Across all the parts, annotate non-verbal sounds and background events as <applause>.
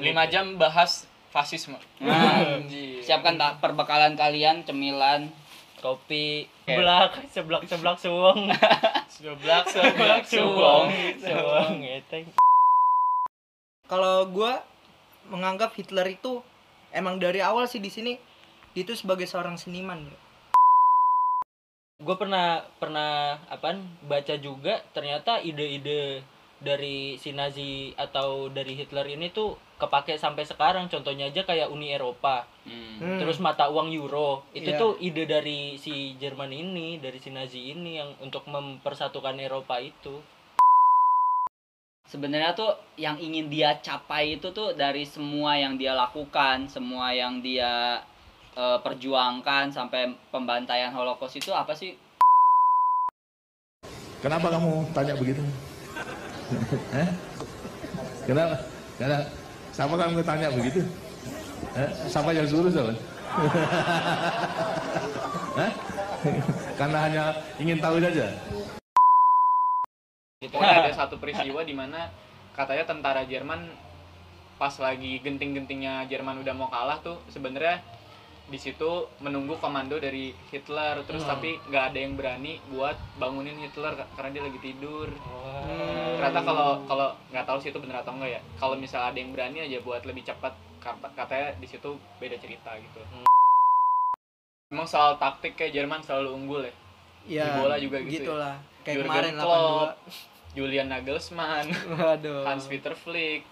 lima jam bahas fasisme Nah, siapkan tak perbekalan kalian, cemilan. kopi seblak seblak seblak suwong <laughs> seblak seblak suwong suwong suwong ngeteng Kalau gua menganggap Hitler itu emang dari awal sih di sini dia itu sebagai seorang seniman. bro. gue pernah pernah apaan baca juga ternyata ide-ide dari si Nazi atau dari Hitler ini tuh kepake sampai sekarang contohnya aja kayak Uni Eropa Hmm. Terus mata uang euro itu Iya. tuh ide dari si Jerman ini dari si Nazi ini yang untuk mempersatukan Eropa itu Sebenarnya tuh yang ingin dia capai itu tuh dari semua yang dia lakukan, semua yang dia eh, perjuangkan sampai pembantaian Holocaust itu apa sih? Kenapa kamu tanya begitu? Hah? Kenapa? Kenapa? Siapa kamu tanya begitu? Hah? Siapa yang suruh siapa? Hah? <laughs> Karena hanya ingin tahu saja. Pokoknya ada satu peristiwa di mana katanya tentara Jerman pas lagi genting-gentingnya Jerman udah mau kalah tuh sebenarnya di situ menunggu komando dari Hitler terus Hmm. tapi nggak ada yang berani buat bangunin Hitler ka- karena dia lagi tidur. Hmm. Ternyata kalau kalau nggak tahu sih itu bener atau enggak ya. Kalau misalnya ada yang berani aja buat lebih cepat kata- katanya di situ beda cerita gitu. Hmm. Emang soal taktik kayak Jerman selalu unggul ya. Ya, Di bola juga gitu ya. Gitulah. Kayak Jurgen kemarin Klopp, Julian Nagelsmann, 82. <laughs> Waduh. Hans Peter Flick,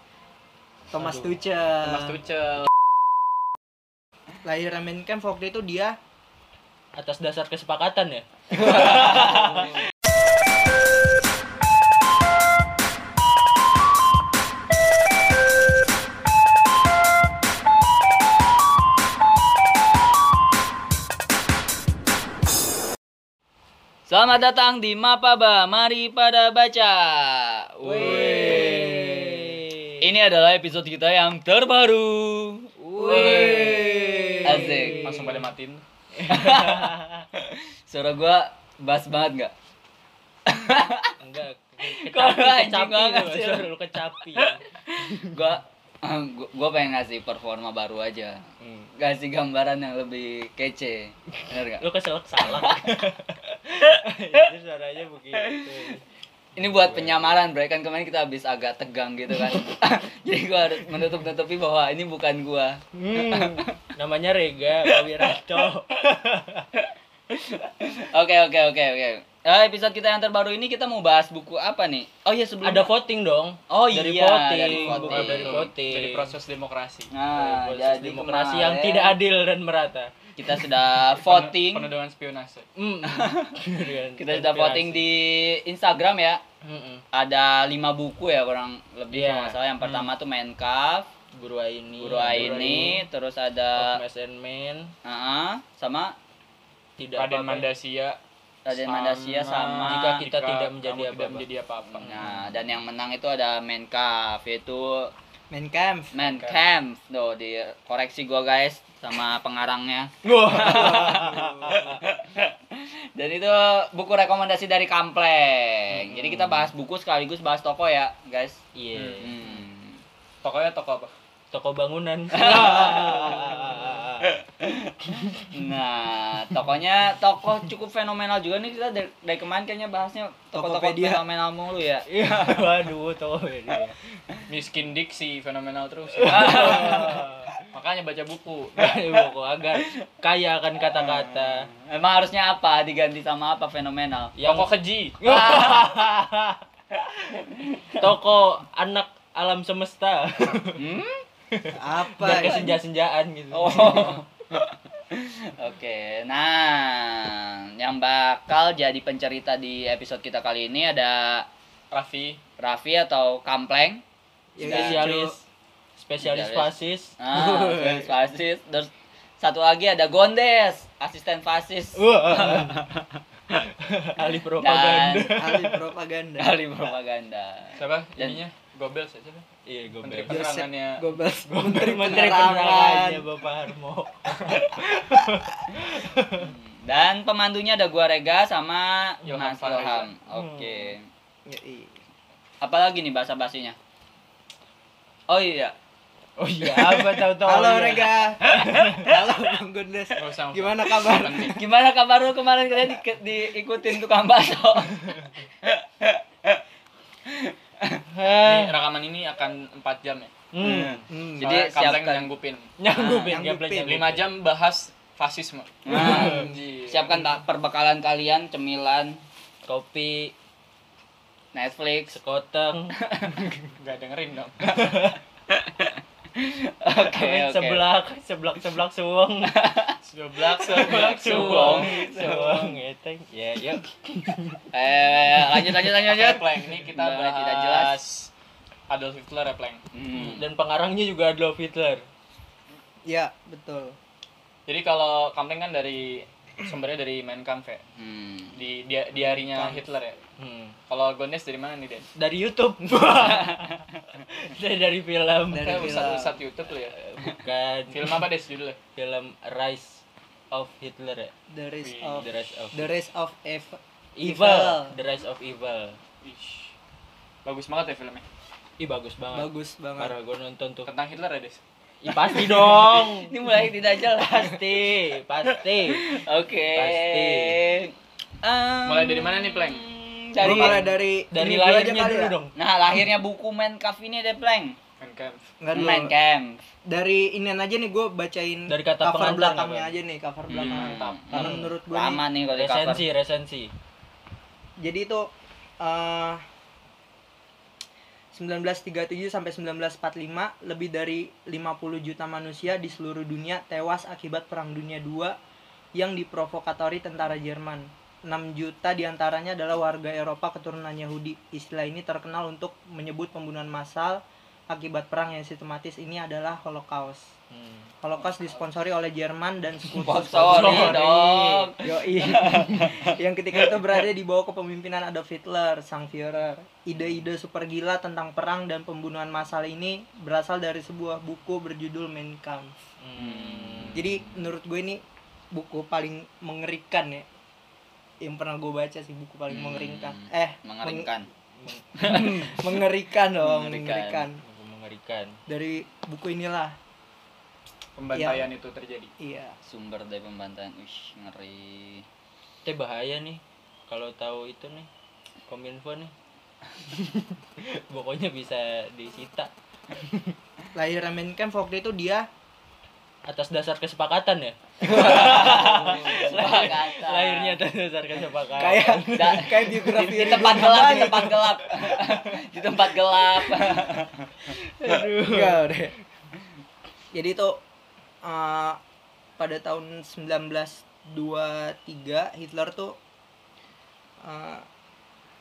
Thomas Aduh. Tuchel. Thomas Tuchel. Lahirnya Mein Kampf waktu itu dia atas dasar kesepakatan ya Selamat datang di Mapaba, mari pada baca. Wih. Ini adalah episode kita yang terbaru. Wih. Langsung pada matiin. <laughs> Suara gua bass banget nggak? <laughs> enggak kecapi anjing kecapi banget gua, lu kecapi Gua, gua, gua pengen ngasih performa baru aja. Hmm. Kasih gambaran yang lebih kece. Bener nggak? lu keselak salah itu suaranya begitu Ini buat penyamaran, Bray. Kan kemarin kita habis agak tegang gitu kan. <laughs> <laughs> Jadi gua harus menutup-nutupi bahwa ini bukan gua. hmm. <laughs> namanya Rega Kawirato Oke, oke, oke, oke. Eh, episode kita yang terbaru ini kita mau bahas buku apa nih? Oh iya sebelum ada voting dong Oh dari iya, voting, dari bukan voting. dari voting Jadi proses demokrasi. Nah, Proses jadi demokrasi kemarin yang tidak adil dan merata Kita sudah voting. Penuh dengan spionase. Hmm. kita sudah voting di Instagram ya. Mm-mm. Ada lima buku ya kurang lebih Iya. kalau nggak salah. Yang pertama tuh Minecraft, Guru Aini Guru Aini, terus ada and Men Ah, sama tidak Raden apa-apa. Mandasia. Raden Mandasia sama Jika kita tidak kamu menjadi tidak apa-apa. menjadi apa-apa. Nah, dan yang menang itu ada Minecraft yaitu Mein Kampf. Minecraft. Tuh dikoreksi gua guys sama pengarangnya. <laughs> Dan itu buku rekomendasi dari Kampleng. Jadi kita bahas buku sekaligus bahas toko ya, guys. Iya. Hmm. Tokonya toko apa? Toko bangunan. <laughs> Nah, tokonya toko cukup fenomenal juga nih kita dari, dari kemarin kayaknya bahasnya toko-toko Tokopedia. fenomenal mulu ya. Iya, waduh, toko ini. <laughs> Miskin diksi fenomenal terus. Makanya baca buku. Buku agar kaya akan kata-kata. Emang harusnya apa? Diganti sama apa fenomenal? Toko keji. <laughs> Toko anak alam semesta. Hmm? Apa? Dan ya? kesenja-senjaan gitu. Oh. <laughs> Oke, nah yang bakal jadi pencerita di episode kita kali ini ada Raffi. Raffi atau Kampleng. Yang Spesialis spesialis fasis. Ah, spesialis fasis. Terus satu lagi ada Gondes, asisten fasis. <laughs> Ahli Dan propaganda. ahli propaganda. ahli propaganda. Siapa? Dan- Ininya? Gobel siapa? Iya, gue Menteri penerangannya. Goebbels. <laughs> Menteri Menteri Penerangan. penerangannya Bapak Harmo. <laughs> Dan pemandunya ada gua Rega sama Ilham Mas. Ilham. Oke. Yoi. Apalagi nih bahasa basinya? Oh iya. Oh iya, apa tahu-tahu. Halo iya. Rega. <laughs> Halo Bang Gundes. Gimana kabar? Gimana kabar lu kemarin kalian di, diikutin tukang bakso? Ini rekaman ini akan 4 jam ya. Hmm. Hmm. Jadi Soalnya Kampleng siapkan. nyanggupin. Nyanggupin, Ah, gameplay nyanggupin. nyanggupin. 5 jam bahas fasisme. Nah, siapkan tak perbekalan kalian, cemilan, kopi, Netflix. sekoteng, Gak dengerin dong. <laughs> Oke, oke. seblak, seblak, seblak suwong. <laughs> Seblak, Seblak suwong, suwong. ngeteng. Ya, yuk. Eh, lanjut lanjut lanjut lanjut. Pleng, ini kita bahas tidak jelas. Adolf Hitler ya, Pleng. Hmm. Dan pengarangnya juga Adolf Hitler. Ya, betul. Jadi kalau Kampleng kan dari sumbernya dari Mein Kampf ya. Hmm. Di dia diarinya Kampf. Hitler ya. Hmm. Kalau Gondes dari mana nih, Den? Dari YouTube. <laughs> dari dari film. Dari usat-usat YouTube lu ya. Bukan. Film apa, Des, judulnya? Film Rise of Hitler ya. The Rise of The Rise of The Rise of Ev- Evil. The Rise of Evil. Ish. Bagus banget ya filmnya. Ih bagus banget. Bagus banget. Parah gue nonton tuh. Tentang Hitler ya, Des? Ih pasti dong. <laughs> Ini mulai tidak jelas. pasti, pasti. Oke. Pasti. Em, Mulai dari mana nih, Pleng? Dari Dari mulai dari Dari ini lahirnya dulu ya. dong. Nah, lahirnya buku Kampf ini deh, Pleng. Kampf. Enggak dulu. Dari inian aja nih gue bacain Dari kata cover pengantar belakangnya aja nih, cover belakang. mantap. Karena Hmm. menurut gue lama nih kalau. Resensi, resensi. jadi itu eh 1937 sampai 1945 lebih dari 50 juta manusia di seluruh dunia tewas akibat Perang Dunia II yang diprovokatori tentara Jerman. 6 juta di antaranya adalah warga Eropa keturunan Yahudi. Istilah ini terkenal untuk menyebut pembunuhan massal akibat perang yang sistematis ini adalah Holocaust. Hmm. Holocaust disponsori oleh Jerman dan sekutu Sponsori dong. Yoi. <laughs> yang ketika itu berada di bawah kepemimpinan Adolf Hitler, sang Führer. Ide-ide super gila tentang perang dan pembunuhan massal ini berasal dari sebuah buku berjudul Mein Kampf. Hmm. Jadi menurut gue ini buku paling mengerikan ya. Yang pernah gue baca sih buku paling Hmm. mengerikan. Eh, Mengerikan. meng- <laughs> mengerikan dong, Mengerikan. mengerikan. Mengerikan. Dari buku inilah. Pembantaian itu terjadi. Iya. Sumber dari pembantaian. Wih, ngeri. Teh bahaya nih kalau tahu itu nih kominfo nih. <laughs> Pokoknya bisa disita Lahir Kampf waktu itu dia atas dasar kesepakatan ya. Kesepakatan. Lahirnya atas dasar kesepakatan. kayak Da- kayak di, biografi di Ridwan tempat gelap, di tempat gelap. <laughs> di tempat gelap. Enggak deh. Jadi itu eh, pada tahun 1923 Hitler tuh eh,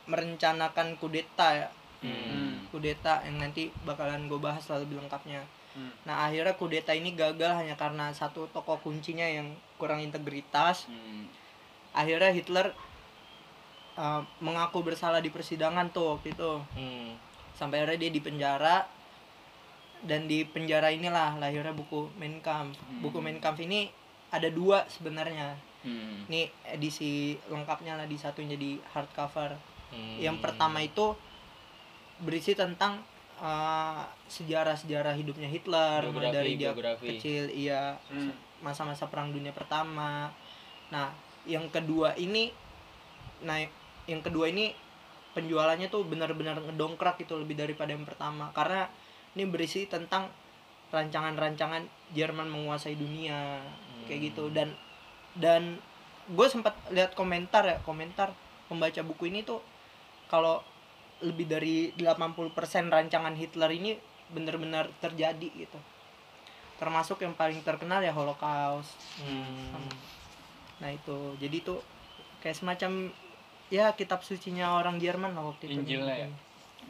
merencanakan kudeta ya. Hmm. Kudeta yang nanti bakalan gue bahas lebih lengkapnya. Hmm. Nah akhirnya kudeta ini gagal hanya karena satu tokoh kuncinya yang kurang integritas. Hmm. Akhirnya Hitler eh, mengaku bersalah di persidangan tuh waktu itu. Hmm. sampai akhirnya dia di penjara dan di penjara inilah lahirnya buku Mein Kampf. Buku Mein Kampf ini ada dua sebenarnya. Hmm. Ini edisi lengkapnya lah di satu jadi hardcover. Hmm. Yang pertama itu berisi tentang uh, sejarah-sejarah hidupnya Hitler mulai Biografi, dari dia biografi. kecil iya Hmm. masa-masa perang dunia pertama. Nah, yang kedua ini nah yang kedua ini penjualannya tuh benar-benar ngedongkrak itu lebih daripada yang pertama karena ini berisi tentang rancangan-rancangan Jerman menguasai dunia kayak gitu. Dan dan gue sempat lihat komentar ya komentar pembaca buku ini tuh kalau lebih dari 80% rancangan Hitler ini benar-benar terjadi gitu. Termasuk yang paling terkenal ya Holocaust. Hmm. nah itu. Jadi tuh kayak semacam ya kitab sucinya orang Jerman lah waktu itu. Injilnya ya?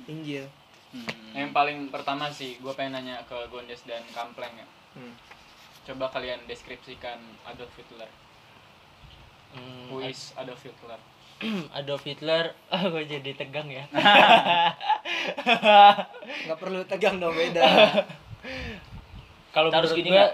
Injil Hmm. Yang paling pertama sih, gue pengen nanya ke Gondes dan Kampleng ya. Hmm. Coba kalian deskripsikan Adolf Hitler. Hmm. Who is Adolf Hitler? <clears throat> Adolf Hitler, <laughs> ah gue jadi tegang ya. <laughs> nggak perlu tegang dong beda <laughs> Kalau Harus gini gue, nggak?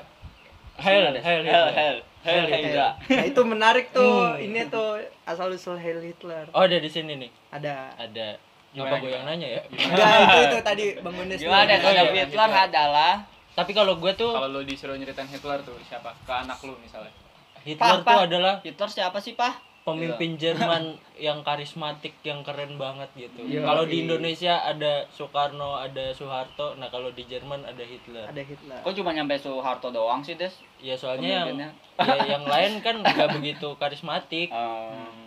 Hail, Hell, Hail, hell, hell, hell, Hail Hydra. nah itu menarik tuh Hmm. ini tuh asal usul Heil Hitler Oh ada di sini nih, ada ada. Gimana, Apa gue yang nanya ya? <laughs> enggak itu itu tadi Bang Gundes Gimana dulu. Adolf iya, Hitler Hitler. adalah tapi kalau gue tuh Kalau lu disuruh nyeritain Hitler tuh siapa? Ke anak lu misalnya. Hitler Papa. tuh adalah Hitler siapa sih, Pak? pemimpin Jerman <laughs> yang karismatik yang keren banget gitu. Iya. Kalau di Indonesia ada Soekarno, ada Soeharto, nah kalau di Jerman ada Hitler. ada Hitler Kok cuma nyampe Soeharto doang sih, Des? Ya soalnya yang ya, yang lain kan <laughs> nggak begitu karismatik. Oh. Mm,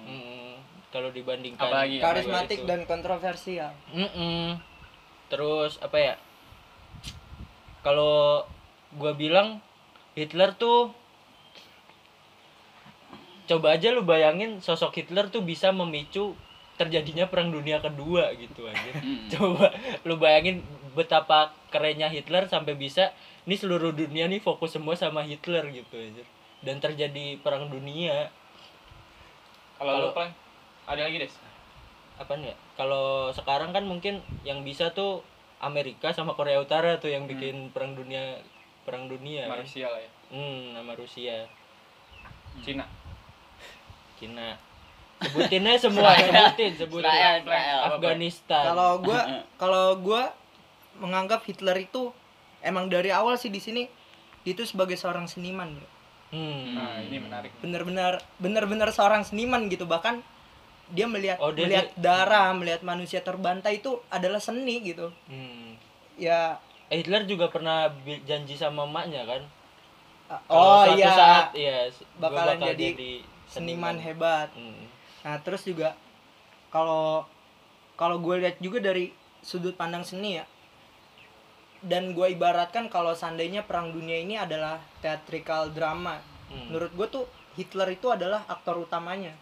kalau dibandingkan Apalagi? karismatik itu. dan kontroversial Mm-mm. Terus apa ya? Kalau gua bilang Hitler tuh coba aja lu bayangin sosok Hitler tuh bisa memicu terjadinya perang dunia kedua gitu aja. <laughs> Mm. Coba lu bayangin betapa kerennya Hitler sampai bisa ini seluruh dunia nih fokus semua sama Hitler gitu aja. Dan terjadi perang dunia. Kalau lu Kalau- paling ada lagi, Des? apa nih ya kalau sekarang kan mungkin yang bisa tuh Amerika sama Korea Utara tuh yang bikin perang dunia perang dunia Sama kan? Rusia lah ya. hmm nama Rusia Cina. Cina sebutinnya semua sebutin sebutin Israel, Israel. Afghanistan kalau gua kalau gua menganggap Hitler itu emang dari awal sih di sini itu sebagai seorang seniman bro. hmm. Nah, ini menarik. bener-bener bener-bener seorang seniman gitu bahkan dia melihat Oh, dia- melihat dia- darah melihat manusia terbantai itu adalah seni gitu. Hmm. ya. Hitler juga pernah janji sama emaknya kan? Uh, oh suatu iya. saat iya gua bakalan bakal jadi seniman hebat. Hmm. nah terus juga kalau kalau gue lihat juga dari sudut pandang seni ya dan gue ibaratkan kalau seandainya perang dunia ini adalah theatrical drama Hmm. menurut gue tuh Hitler itu adalah aktor utamanya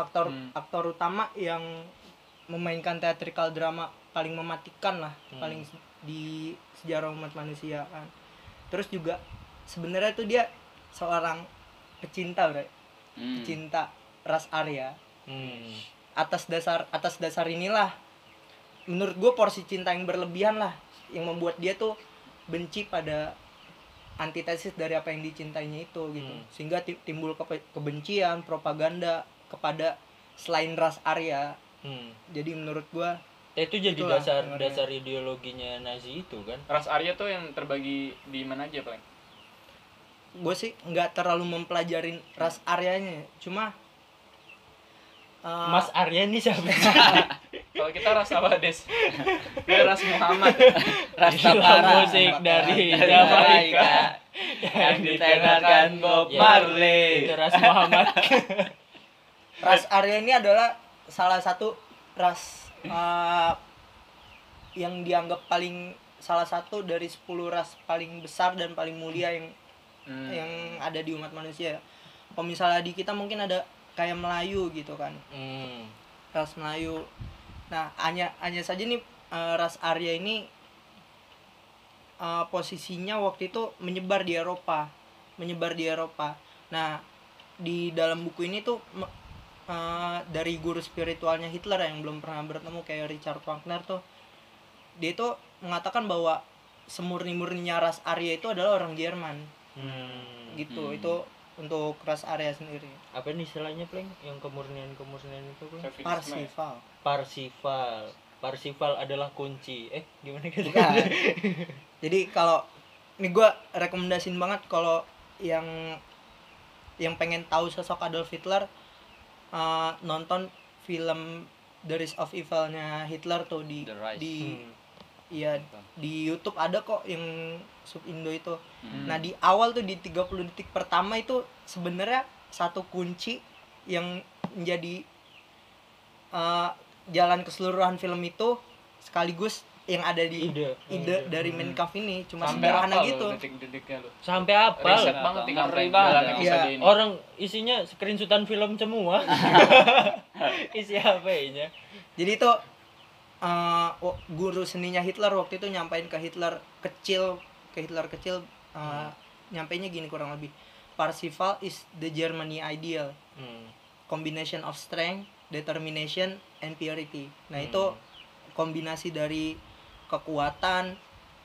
aktor Hmm. aktor utama yang memainkan theatrical drama paling mematikan lah Hmm. paling di sejarah umat manusia kan terus juga sebenarnya tuh dia seorang pecinta bro Hmm. pecinta ras Arya Hmm. atas dasar atas dasar inilah menurut gue porsi cinta yang berlebihan lah yang membuat dia tuh benci pada antitesis dari apa yang dicintainya itu gitu Hmm. sehingga ti- timbul kebencian propaganda kepada selain ras Arya Hmm. jadi menurut gue Ya, itu jadi Itulah dasar sebenarnya. dasar ideologinya Nazi itu kan Ras Arya tuh yang terbagi di mana aja paling? gue sih nggak terlalu mempelajarin ras Aryanya cuma uh, Mas Arya ini siapa <laughs> Kalau kita ras apa, Des? Dia ras Muhammad. Gila musik dari Jamaika yang ditenorkan Bob Ya, Marley. itu Ras Muhammad <laughs> ras Arya ini adalah salah satu ras uh, yang dianggap paling salah satu dari 10 ras paling besar dan paling mulia yang Hmm. yang ada di umat manusia. Kalau misalnya di kita mungkin ada kayak Melayu gitu kan, hmm. ras Melayu. Nah, hanya hanya saja nih uh, ras Arya ini uh, posisinya waktu itu menyebar di Eropa, menyebar di Eropa. Nah, di dalam buku ini tuh uh, dari guru spiritualnya Hitler yang belum pernah bertemu kayak Richard Wagner tuh, dia itu mengatakan bahwa semurni-murninya ras Arya itu adalah orang Jerman. Hmm. gitu Hmm. itu untuk ras area sendiri. Apa nih istilahnya pleng? Yang kemurnian kemurnian itu Pleng? Parsifal Parsifal Parsifal adalah kunci. Eh gimana kan <laughs> jadi kalau ini gue rekomendasiin banget kalau yang yang pengen tahu sosok Adolf Hitler uh, nonton film The Rise of Evil-nya Hitler tuh di The Rise. di Hmm. iya di YouTube ada kok yang sub Indo itu. Hmm. Nah, di awal tuh di 30 detik pertama itu sebenarnya satu kunci yang menjadi uh, jalan keseluruhan film itu sekaligus yang ada di ide. ide dari main caf ini cuma Sampai sederhana apa gitu. lo? sampai apa? Riset banget. ini. orang isinya screenshotan film semua. <laughs> Isi HP-nya jadi itu uh, guru seninya Hitler waktu itu nyampain ke Hitler kecil ke Hitler kecil uh, nyampainya gini kurang lebih. Parsifal is the Germany ideal. Hmm. combination of strength determination and purity. Nah Hmm. itu kombinasi dari kekuatan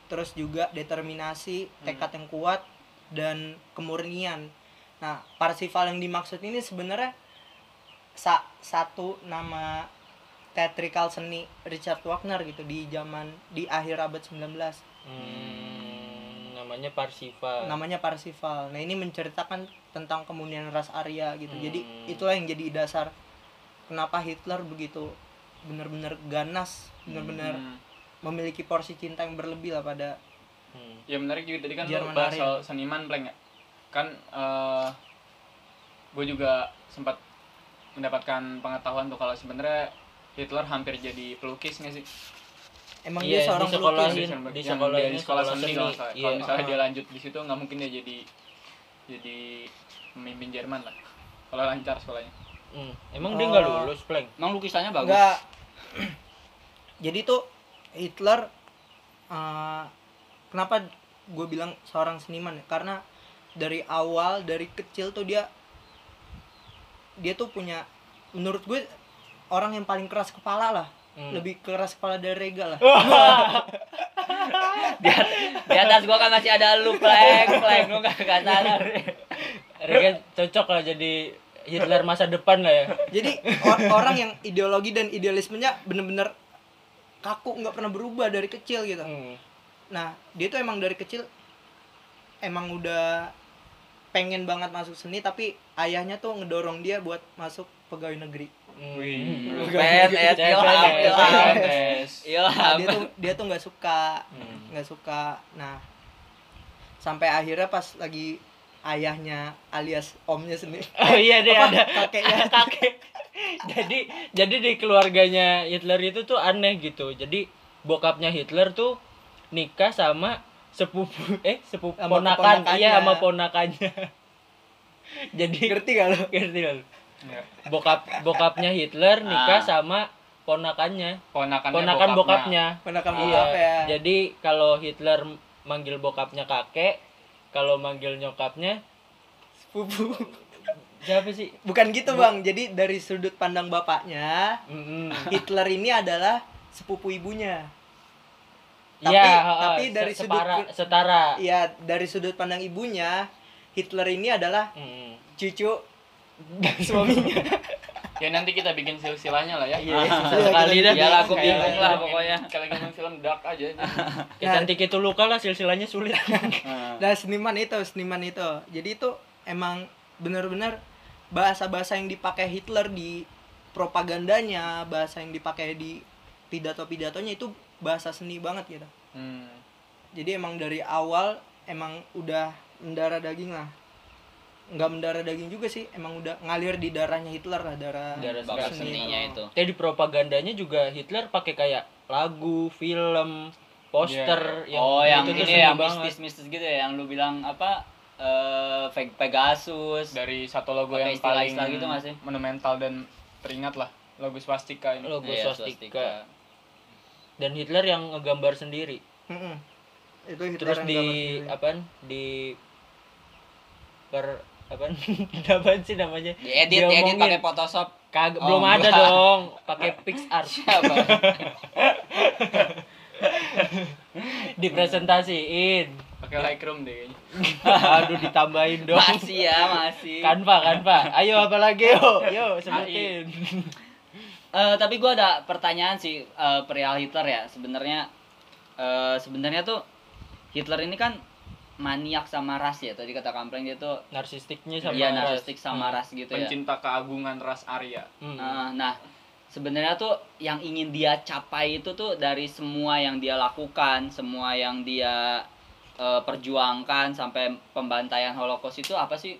terus juga determinasi tekad yang kuat dan kemurnian nah Parsifal yang dimaksud ini sebenarnya sa- satu nama teatrikal seni Richard Wagner gitu di zaman di akhir abad 19 Hmm, namanya Parsifal namanya Parsifal. Nah, ini menceritakan tentang kemunian ras Arya gitu. Jadi Hmm. itulah yang jadi dasar kenapa Hitler begitu benar-benar ganas, benar-benar Hmm. Memiliki porsi cinta yang berlebih lah pada Hmm. ya menarik juga tadi kan Jerman lo bahas soal seniman Pleng ya kan gue juga sempat mendapatkan pengetahuan tuh kalau sebenarnya Hitler hampir jadi pelukis nggak sih emang Iya, dia seorang di sekolah pelukis. Di Yang dia sekolahin di sekolah sekolah seni seni, kalau nggak salah. iya. kalau misalnya Ah. dia lanjut di situ nggak mungkin dia jadi jadi pemimpin Jerman lah kalau lancar sekolahnya Hmm. emang dia nggak Oh. lulus Pleng Emang lukisannya bagus. Enggak. <clears throat> Jadi tuh Hitler eh, kenapa gue bilang seorang seniman ya? Karena dari awal dari kecil tuh dia dia tuh punya menurut gue orang yang paling keras kepala lah. Hmm. Lebih keras kepala dari Rega lah. <laughs> di, at- di atas gua kan masih ada lu pleng pleng lu gak gak sadar Rega cocok lah jadi Hitler masa depan lah ya Jadi or- orang yang ideologi dan idealismenya bener-bener kaku nggak pernah berubah dari kecil gitu. Hmm. Nah, dia tuh emang dari kecil emang udah pengen banget masuk seni tapi ayahnya tuh ngedorong dia buat masuk pegawai negeri. Hmm. PNS ilham PNS. ilham Nah, dia tuh dia tuh nggak suka, Hmm. nggak suka. Nah, sampai akhirnya pas lagi ayahnya alias omnya sendiri. <laughs> Oh iya deh Apa? ada Kakeknya. <laughs> kakek. jadi jadi di keluarganya Hitler itu tuh aneh gitu. Jadi bokapnya Hitler tuh nikah sama sepupu <laughs> eh sepupu Sama ponakan iya sama ponakannya. jadi Ngerti gak lo? ngerti lu? Ya. Bokap bokapnya Hitler nikah Ah. sama ponakannya. ponakannya Ponakan bokapnya. Ponakan Iya. bokap ya. Jadi kalau Hitler manggil bokapnya kakek, kalau manggil nyokapnya Sepupu. siapa sih? Bukan gitu, Bang. Jadi dari sudut pandang bapaknya, Mm-mm. Hitler ini adalah sepupu ibunya. Tapi- Iya, heeh, tapi dari se- sudut separa, ke- setara. Iya, dari sudut pandang ibunya, Hitler ini adalah Mm. cucu <laughs> suaminya. Ya nanti kita bikin silsilahnya lah ya Iya, Iya, sekali kita dah. Ya aku Kayak bingung lah pokoknya. lagi nonton film dark aja <laughs> Kita nanti itu luka lah silsilahnya sulit. <laughs> Nah, Nah, seniman itu, seniman itu. Jadi itu emang benar-benar bahasa-bahasa yang dipakai Hitler di propagandanya, bahasa yang dipakai di pidato-pidatonya itu bahasa seni banget gitu. hmm. Jadi emang dari awal emang udah mendarah daging lah. Nggak mendarah daging juga sih, emang udah ngalir di darahnya Hitler lah, darah, Darah bakat seni. seninya itu Kayak di propagandanya juga Hitler pakai kayak lagu, film, poster yang oh yang itu ini yang mistis mistis gitu ya yang lu bilang apa eh Pe- Pegasus dari satu logo yang paling istilah-istilah gitu nggak sih? monumental dan teringat lah logo swastika ini Logo Iya, swastika. Dan Hitler yang ngegambar sendiri. Mm-mm. Itu Hitler Terus yang di apaan? Di per apaan? <laughs> apaan sih namanya? diedit Diomongin. diedit pakai Photoshop Kagak Oh, belum ada enggak. dong, pakai PixArt. siapa <laughs> Dipresentasiin. pakai Lightroom deh <laughs> Aduh ditambahin dong. masih ya masih Kanva, Kanva. Ayo apa lagi yuk? Yuk sebutin. Eh, tapi gua ada pertanyaan sih eh, perihal Hitler ya sebenarnya eh, sebenarnya tuh Hitler ini kan maniak sama ras ya tadi kata Kampleng dia tuh Narsistiknya sama iya ras. narsistik sama ras gitu ya pencinta keagungan ras Arya Hmm. Nah, nah, sebenarnya tuh yang ingin dia capai itu tuh dari semua yang dia lakukan, semua yang dia eh, perjuangkan sampai pembantaian Holocaust itu apa sih?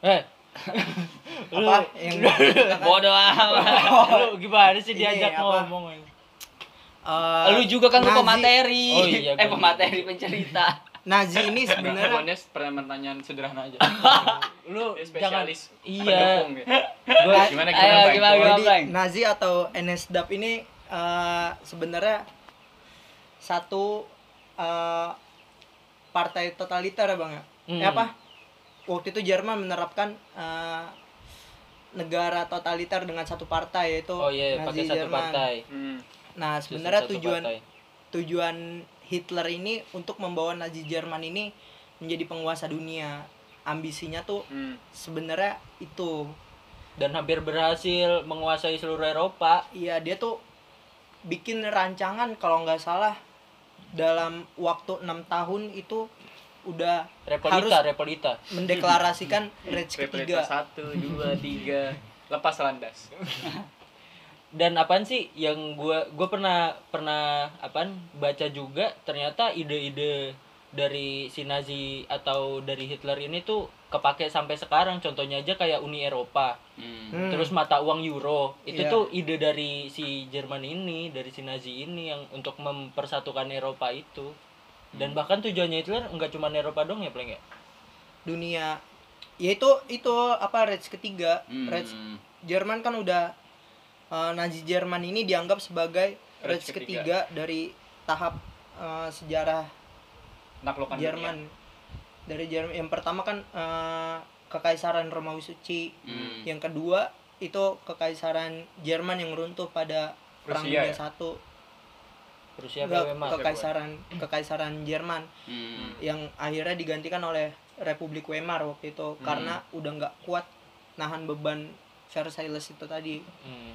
Eh. <laughs> apa yang Bodoh amat. lu gimana sih Ini diajak apa? ngomong? Eh, Lu juga kan lu Nazi. pemateri. Oh iya, <laughs> eh pemateri pencerita. Nazi ini sebenarnya pokoknya pertanyaan sederhana aja <laughs> Lu jangan spesialis iya. pendukung ya. <laughs> Gua gimana Ayo, gimana Bang? gimana, gimana? Jadi Bang? Nazi atau NSDAP ini eh, sebenarnya satu eh, partai totaliter ya bang ya? Hmm. Eh, apa? Waktu itu Jerman menerapkan eh, negara totaliter dengan satu partai yaitu Oh iya, pakai satu Jerman. partai. Hmm. Nah sebenarnya tujuan partai. tujuan Hitler ini untuk membawa Nazi Jerman ini menjadi penguasa dunia. Ambisinya tuh Hmm. sebenarnya itu dan hampir berhasil menguasai seluruh Eropa. Iya dia tuh bikin rancangan kalau nggak salah dalam waktu enam tahun itu udah Repolita, harus Repolita. mendeklarasikan <laughs> Reich Repleta ketiga satu dua tiga lepas landas <laughs> Dan apaan sih yang gua gua pernah pernah apaan baca juga ternyata ide-ide dari si Nazi atau dari Hitler ini tuh kepake sampai sekarang contohnya aja kayak Uni Eropa Hmm. Hmm. terus mata uang euro itu Iya. tuh ide dari si Jerman ini dari si Nazi ini yang untuk mempersatukan Eropa itu dan bahkan tujuannya Hitler nggak cuma Eropa dong ya paling ya dunia ya itu itu apa Reich ketiga Hmm. Reich Jerman kan udah eh, Nazi Jerman ini dianggap sebagai Reich ketiga. ketiga dari tahap eh, sejarah naklukan Jerman dari Jerman yang pertama kan eh, kekaisaran Romawi Suci Hmm. yang kedua itu kekaisaran Jerman yang runtuh pada perang Rusia dunia ya? satu Rusia Enggak, Weimar kekaisaran kekaisaran Jerman Hmm. yang akhirnya digantikan oleh Republik Weimar waktu itu Hmm. karena udah nggak kuat nahan beban Versailles itu tadi Hmm.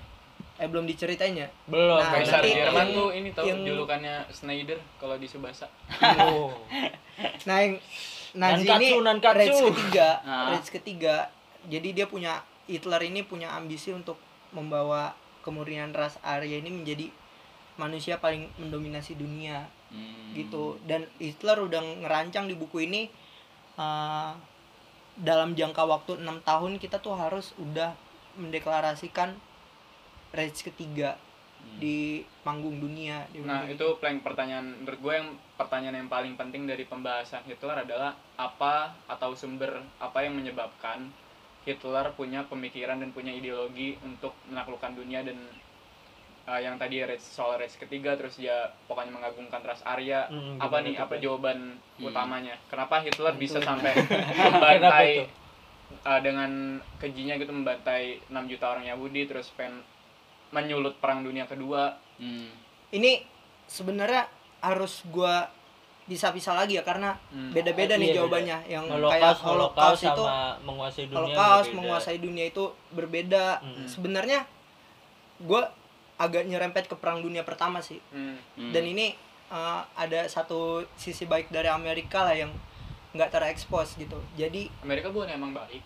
Eh belum diceritain ya belum Nah, Kaisar nanti Jerman tuh ini tau yang- julukannya Schneider kalau di Subasa Oh. <laughs> nah yang Nazi Nankatsu, ini nankatsu. Reich ketiga <laughs> Ah. Reich ketiga jadi dia punya Hitler ini punya ambisi untuk membawa kemurnian ras Arya ini menjadi manusia paling mendominasi dunia Hmm. gitu dan Hitler udah ngerancang di buku ini uh, dalam jangka waktu enam tahun kita tuh harus udah mendeklarasikan Reich ketiga Hmm. di panggung dunia di Nah panggung- itu plank pertanyaan menurut gue yang pertanyaan yang paling penting dari pembahasan Hitler adalah apa atau sumber apa yang menyebabkan Hitler punya pemikiran dan punya ideologi untuk menaklukkan dunia dan uh, yang tadi Reich, soal Reich ketiga terus dia pokoknya mengagungkan ras Arya. Hmm, apa nih apa jawaban Hmm. utamanya? Kenapa Hitler bisa sampai <laughs> membantai uh, dengan kejinya gitu membantai 6 juta orang Yahudi terus pengen menyulut perang dunia kedua Hmm. ini sebenarnya harus gua bisa-bisa lagi ya karena Hmm. beda-beda nih Iya, jawabannya yang Holocaust, kayak Holocaust Holocaust itu sama menguasai dunia Holocaust berbeda. menguasai dunia itu berbeda Hmm. sebenarnya gua agak nyerempet ke perang dunia pertama sih Hmm. Hmm. dan ini uh, ada satu sisi baik dari Amerika lah yang nggak terekspos gitu jadi Amerika bukan emang baik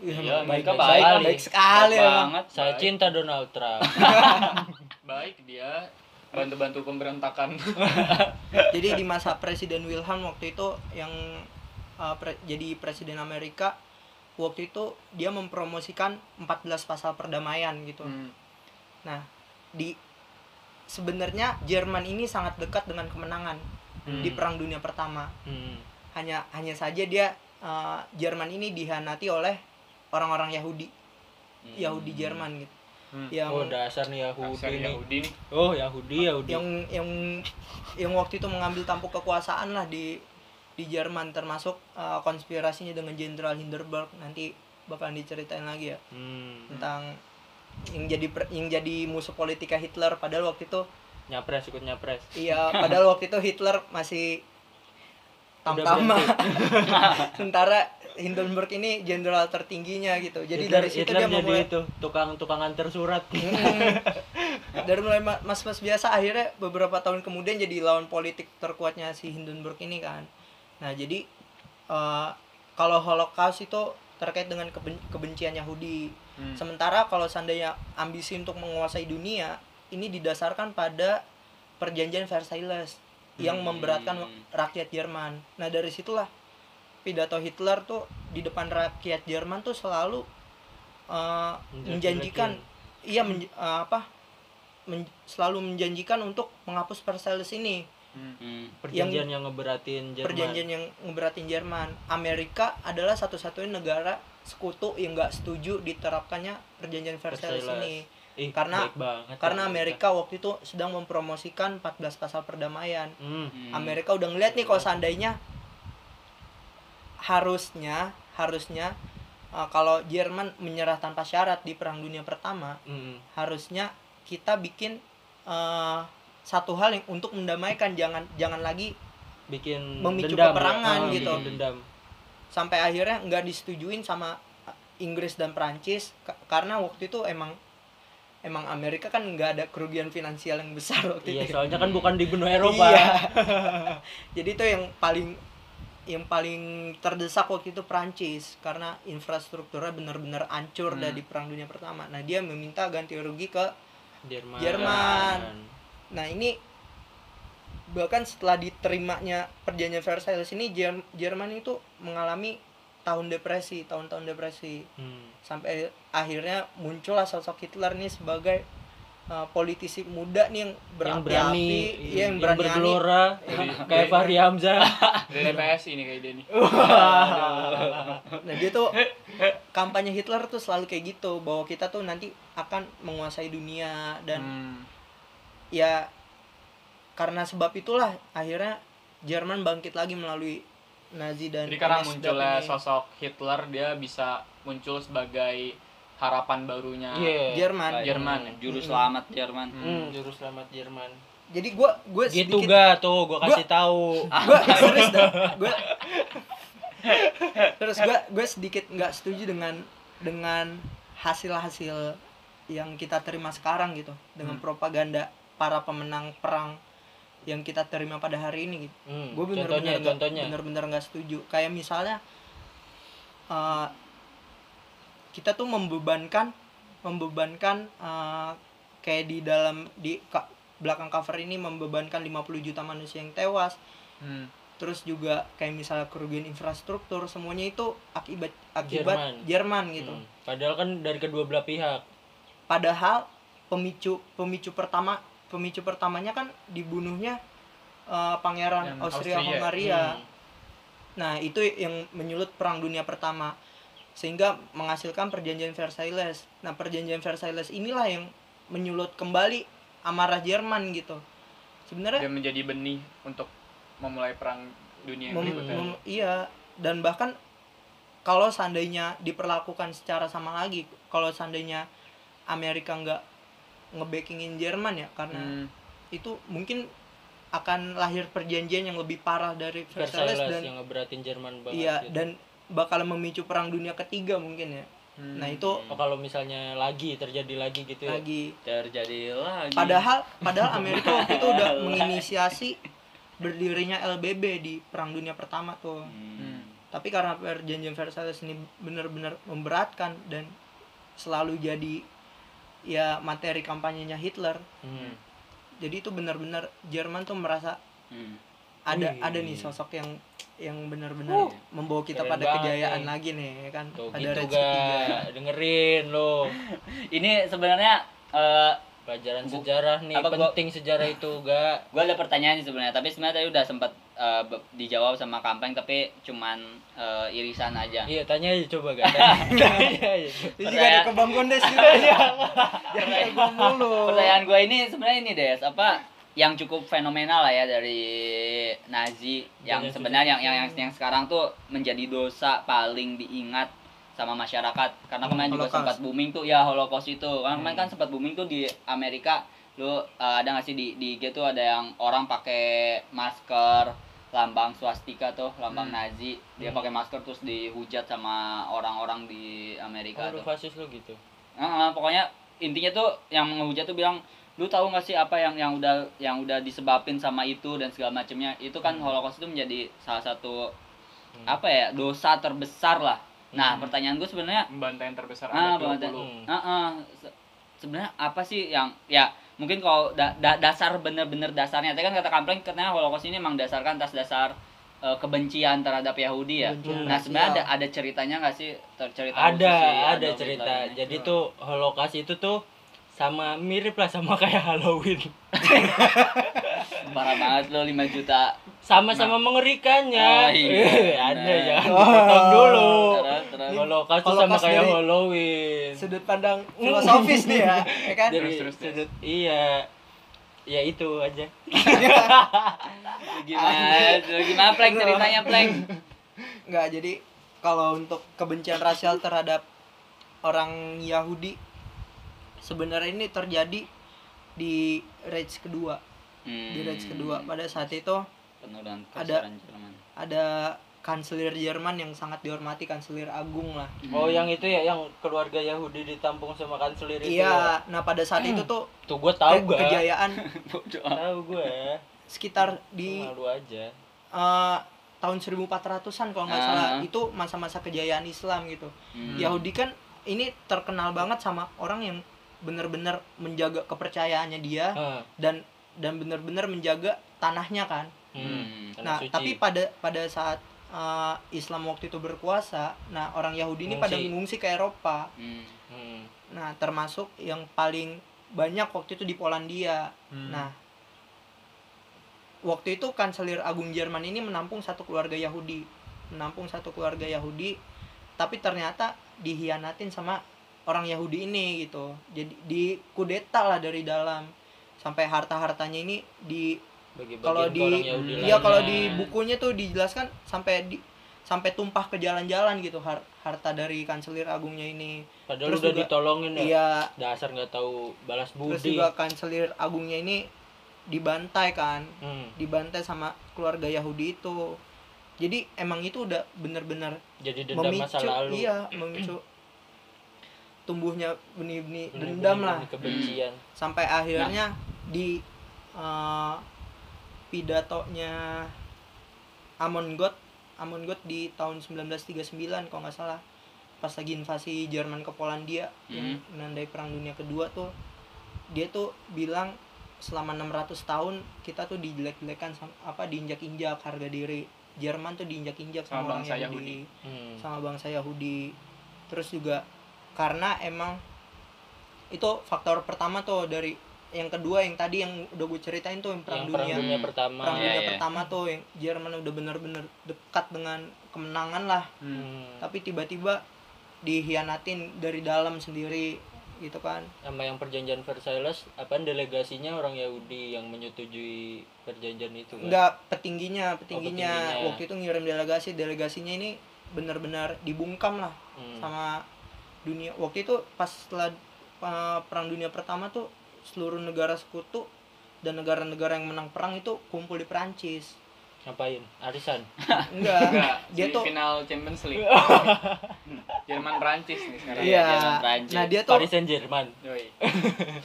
Iya, baik, Amerika baik, baik. baik sekali Baik emang. banget. Saya Baik. cinta Donald Trump. <laughs> baik dia bantu-bantu pemberontakan <laughs> <laughs> jadi di masa Presiden Wilhelm waktu itu yang uh, pre- jadi Presiden Amerika waktu itu dia mempromosikan 14 pasal perdamaian gitu Hmm. nah di sebenarnya Jerman ini sangat dekat dengan kemenangan Hmm. di Perang Dunia Pertama Hmm. hanya hanya saja dia uh, Jerman ini dihanati oleh orang-orang Yahudi Hmm. Yahudi Jerman gitu Hmm. yang Oh dasar nih Yahudi Dasar nih. Yahudi nih Oh Yahudi Yahudi. yang yang yang waktu itu mengambil tampuk kekuasaan lah di di Jerman termasuk uh, konspirasinya dengan Jenderal Hindenburg nanti bakalan diceritain lagi ya Hmm. tentang yang jadi per- yang jadi musuh politika Hitler padahal waktu itu Nyapres ikut nyapres. iya padahal waktu itu Hitler masih tamtama <laughs> sementara Hindenburg ini jenderal tertingginya gitu jadi Hitler, dari situ Hitler dia jadi memulai itu tukang tukang antar surat. <laughs> Hmm. dari mulai ma- mas-mas biasa akhirnya beberapa tahun kemudian jadi lawan politik terkuatnya si Hindenburg ini kan nah jadi eh, kalau Holocaust itu terkait dengan keben- kebencian Yahudi Hmm. sementara kalau seandainya ambisi untuk menguasai dunia ini didasarkan pada perjanjian Versailles yang Hmm. memberatkan rakyat Jerman nah dari situlah pidato Hitler tuh di depan rakyat Jerman tuh selalu eh, menjanjikan iya menj- eh, apa men- selalu menjanjikan untuk menghapus Versailles ini Hmm. Hmm. perjanjian yang, ngeberatin Jerman. perjanjian yang ngeberatin Jerman Amerika adalah satu-satunya negara sekutu yang nggak setuju diterapkannya perjanjian Versailles Versailles. ini Ih, Karena- baik banget karena ya, Amerika waktu itu sedang mempromosikan 14 pasal perdamaian Hmm. Hmm. Amerika udah ngeliat nih kalau seandainya harusnya harusnya uh, kalau Jerman menyerah tanpa syarat di Perang Dunia Pertama Hmm. harusnya kita bikin uh, satu hal yang untuk mendamaikan jangan jangan lagi bikin Memicu dendam, ya. peperangan Ah, gitu. bikin dendam. sampai akhirnya nggak disetujuin sama Inggris dan Prancis Ka- karena waktu itu emang emang Amerika kan nggak ada kerugian finansial yang besar waktu iya itu soalnya kan bukan di benua Eropa Iya. <laughs> Jadi itu yang paling yang paling terdesak waktu itu Prancis karena infrastrukturnya benar-benar hancur Hmm. dari Perang Dunia Pertama. Nah, dia meminta ganti rugi ke Jerman Jerman. Nah, ini bahkan setelah diterimanya perjanjian Versailles ini Jer- Jerman itu mengalami tahun depresi, tahun-tahun depresi. Hmm. sampai akhirnya muncullah sosok Hitler nih sebagai uh, politisi muda nih yang yang berani iya, yang berani bergelora Dari- <laughs> kayak dari- Fahri Hamzah. <laughs> Dari PSI ini kayak dia nih. <laughs> Nah dia tuh kampanye Hitler tuh selalu kayak gitu bahwa kita tuh nanti akan menguasai dunia dan Hmm. ya karena sebab itulah akhirnya Jerman bangkit lagi melalui Nazi dan jadi karena munculnya ini. sosok Hitler dia bisa muncul sebagai harapan barunya iya Jerman. Jerman ya? Juru selamat Jerman. hmm, juru selamat Jerman Jadi gua gue gitu sedikit ga tuh gua kasih tahu gue serius <laughs> dah gue terus gue gue sedikit nggak setuju dengan dengan hasil-hasil yang kita terima sekarang gitu dengan Hmm. propaganda para pemenang perang yang kita terima pada hari ini gitu. Hmm, gue bener-bener bener-bener nggak setuju. Kayak misalnya eh, kita tuh membebankan membebankan eh, kayak di dalam di ka- belakang cover ini membebankan 50 juta manusia yang tewas. Hmm. terus juga kayak misalnya kerugian infrastruktur semuanya itu akibat akibat Jerman. Jerman, gitu. Hmm, padahal kan dari kedua belah pihak. Padahal pemicu pemicu pertama pemicu pertamanya kan dibunuhnya eh, pangeran Yang Austria Austria. Hongaria Hmm. Nah, itu yang menyulut Perang Dunia Pertama sehingga menghasilkan perjanjian Versailles. Nah, perjanjian Versailles inilah yang menyulut kembali amarah Jerman gitu. Sebenarnya dia menjadi benih untuk memulai perang dunia mem- berikutnya mem- iya dan bahkan kalau seandainya diperlakukan secara sama lagi, kalau seandainya Amerika nggak ngebackingin Jerman ya karena Hmm. itu mungkin akan lahir perjanjian yang lebih parah dari Versailles Versailles dan yang ngeberatin Jerman banget Iya, gitu. dan bakal memicu perang dunia ketiga mungkin ya. Hmm. Nah, itu Oh, kalau misalnya lagi terjadi lagi gitu ya. lagi. Terjadi lagi. Padahal padahal Amerika waktu itu udah <laughs> menginisiasi berdirinya LBB di perang dunia pertama tuh. Hmm. Tapi karena perjanjian Versailles ini benar-benar memberatkan dan selalu jadi ya materi kampanyenya Hitler. Hmm. Jadi itu benar-benar Jerman tuh merasa Hmm. ada Wih. ada nih sosok yang yang benar-benar membawa kita keren pada banget kejayaan nih. lagi nih ya kan. Tuh ada gitu ga ketiga. dengerin lo <laughs> Ini sebenarnya eh pelajaran Bu- sejarah nih apa gua- penting sejarah itu ga gue ada pertanyaan sih sebenarnya tapi sebenarnya tadi udah sempat eh, be- dijawab sama kampeng tapi cuman eh, irisan aja. Iya tanya aja coba ga <laughs> tanya aja Ini juga ada ke Bang Gondes <laughs> juga. Jangan kayak gua mulu. pertanyaan gue ini sebenarnya ini des apa yang cukup fenomenal lah ya dari Nazi yang Banyak sebenarnya yang, yang yang yang sekarang tuh menjadi dosa paling diingat sama masyarakat karena Hmm, kemarin juga Holocaust. sempat booming tuh ya Holocaust itu karena kemarin Hmm. kan sempat booming tuh di Amerika lu eh, ada nggak sih di di IG tuh ada yang orang pakai masker lambang swastika tuh lambang Hmm. Nazi dia Hmm. pakai masker terus dihujat sama orang-orang di Amerika oh, tuh fasis lu gitu Heeh, pokoknya intinya tuh yang menghujat tuh bilang lu tahu nggak sih apa yang yang udah yang udah disebabin sama itu dan segala macamnya itu kan Hmm. holocaust itu menjadi salah satu Hmm. apa ya dosa terbesar lah nah Hmm. pertanyaan gue sebenarnya pembantaian terbesar ah abad banget 20 Hmm. Heeh, se- sebenarnya apa sih yang ya mungkin kalau da- da- dasar bener-bener dasarnya tadi kan kata kampleng katanya holocaust ini emang dasarkan atas dasar eh, kebencian terhadap Yahudi ya. Kebencian. Nah sebenarnya ada ada ceritanya nggak sih? Ter- cerita ada khusus si ada cerita. jadi tuh holocaust itu tuh sama mirip lah sama <laughs> kayak Halloween. <laughs> Parah banget lo 5 juta. Sama-sama mengerikannya. Oh, iya, <laughs> ada jangan Oh. dulu. Terus, terus. holocaust tuh sama Holocaust kayak dari- Halloween Sudut pandang <laughs> filosofis nih ya, ya kan? dari Terus, terus, terus. sudut iya ya itu aja <laughs> gimana gimana pleng ceritanya pleng Enggak, jadi kalau untuk kebencian rasial terhadap orang Yahudi sebenarnya ini terjadi di Reich kedua. Hmm. Di Reich kedua pada saat itu penuh dengan Ada- Jerman ada kanselir Jerman yang sangat dihormati kanselir agung lah Oh yang itu ya yang keluarga Yahudi ditampung sama kanselir itu. ya? iya nah pada saat itu tuh Tuh gue tahu ke- gue. kejayaan <laughs> Tahu gue. sekitar di Malu aja. eh, tahun 1400-an kalau nggak Ah. salah itu masa-masa kejayaan Islam gitu Hmm. Yahudi kan ini terkenal banget sama orang yang benar-benar menjaga kepercayaannya dia Hah. dan dan benar-benar menjaga tanahnya kan Hmm. Hmm. Tanah nah suci. tapi pada pada saat uh, Islam waktu itu berkuasa nah orang Yahudi ini pada Mengungsi. ke Eropa Hmm. Hmm. nah termasuk yang paling banyak waktu itu di Polandia Hmm. nah waktu itu kanselir agung Jerman ini menampung satu keluarga Yahudi menampung satu keluarga Yahudi tapi ternyata dihianatin sama orang Yahudi ini gitu jadi di kudeta lah dari dalam sampai harta hartanya ini di kalau di iya kalau di bukunya tuh dijelaskan sampai di sampai tumpah ke jalan-jalan gitu har- harta dari kanselir agungnya ini Padahal terus udah juga- ditolongin ya. iya Dasar nggak tahu balas terus budi. juga kanselir agungnya ini dibantai kan Hmm. dibantai sama keluarga Yahudi itu jadi emang itu udah bener-bener Jadi dendam masa memicu lalu. iya memicu tumbuhnya benih-benih dendam lah Kebencian. sampai akhirnya di eh, pidatonya Amon God Amon God di tahun 1939 kalau nggak salah. Pas lagi invasi Jerman ke Polandia yang menandai perang dunia kedua tuh dia tuh bilang selama 600 tahun kita tuh dijelek-jelekan apa diinjak-injak harga diri. Jerman tuh diinjak-injak Sama sama, orang bangsa Yahudi, Hmm. sama bangsa Yahudi. Terus juga karena emang itu faktor pertama tuh dari yang kedua yang tadi yang udah gue ceritain tuh yang perang Yang perang dunia dunia Hmm. pertama. perang dunia iya. pertama tuh yang Jerman udah bener-bener dekat dengan kemenangan lah Hmm. Tapi tiba-tiba dihianatin dari dalam sendiri gitu kan sama yang perjanjian Versailles apa delegasinya orang Yahudi yang menyetujui perjanjian itu kan? enggak petingginya petingginya petingginya. waktu itu ngirim delegasi delegasinya ini benar-benar dibungkam lah Hmm. sama dunia waktu itu pas setelah uh, perang dunia pertama tuh seluruh negara sekutu dan negara-negara yang menang perang itu kumpul di Perancis ngapain arisan <laughs> enggak Enggak, dia di tuh final Champions League. <laughs> Jerman Prancis nih sekarang. iya Jerman, Perancis. nah dia tuh Paris Saint Germain Yoi.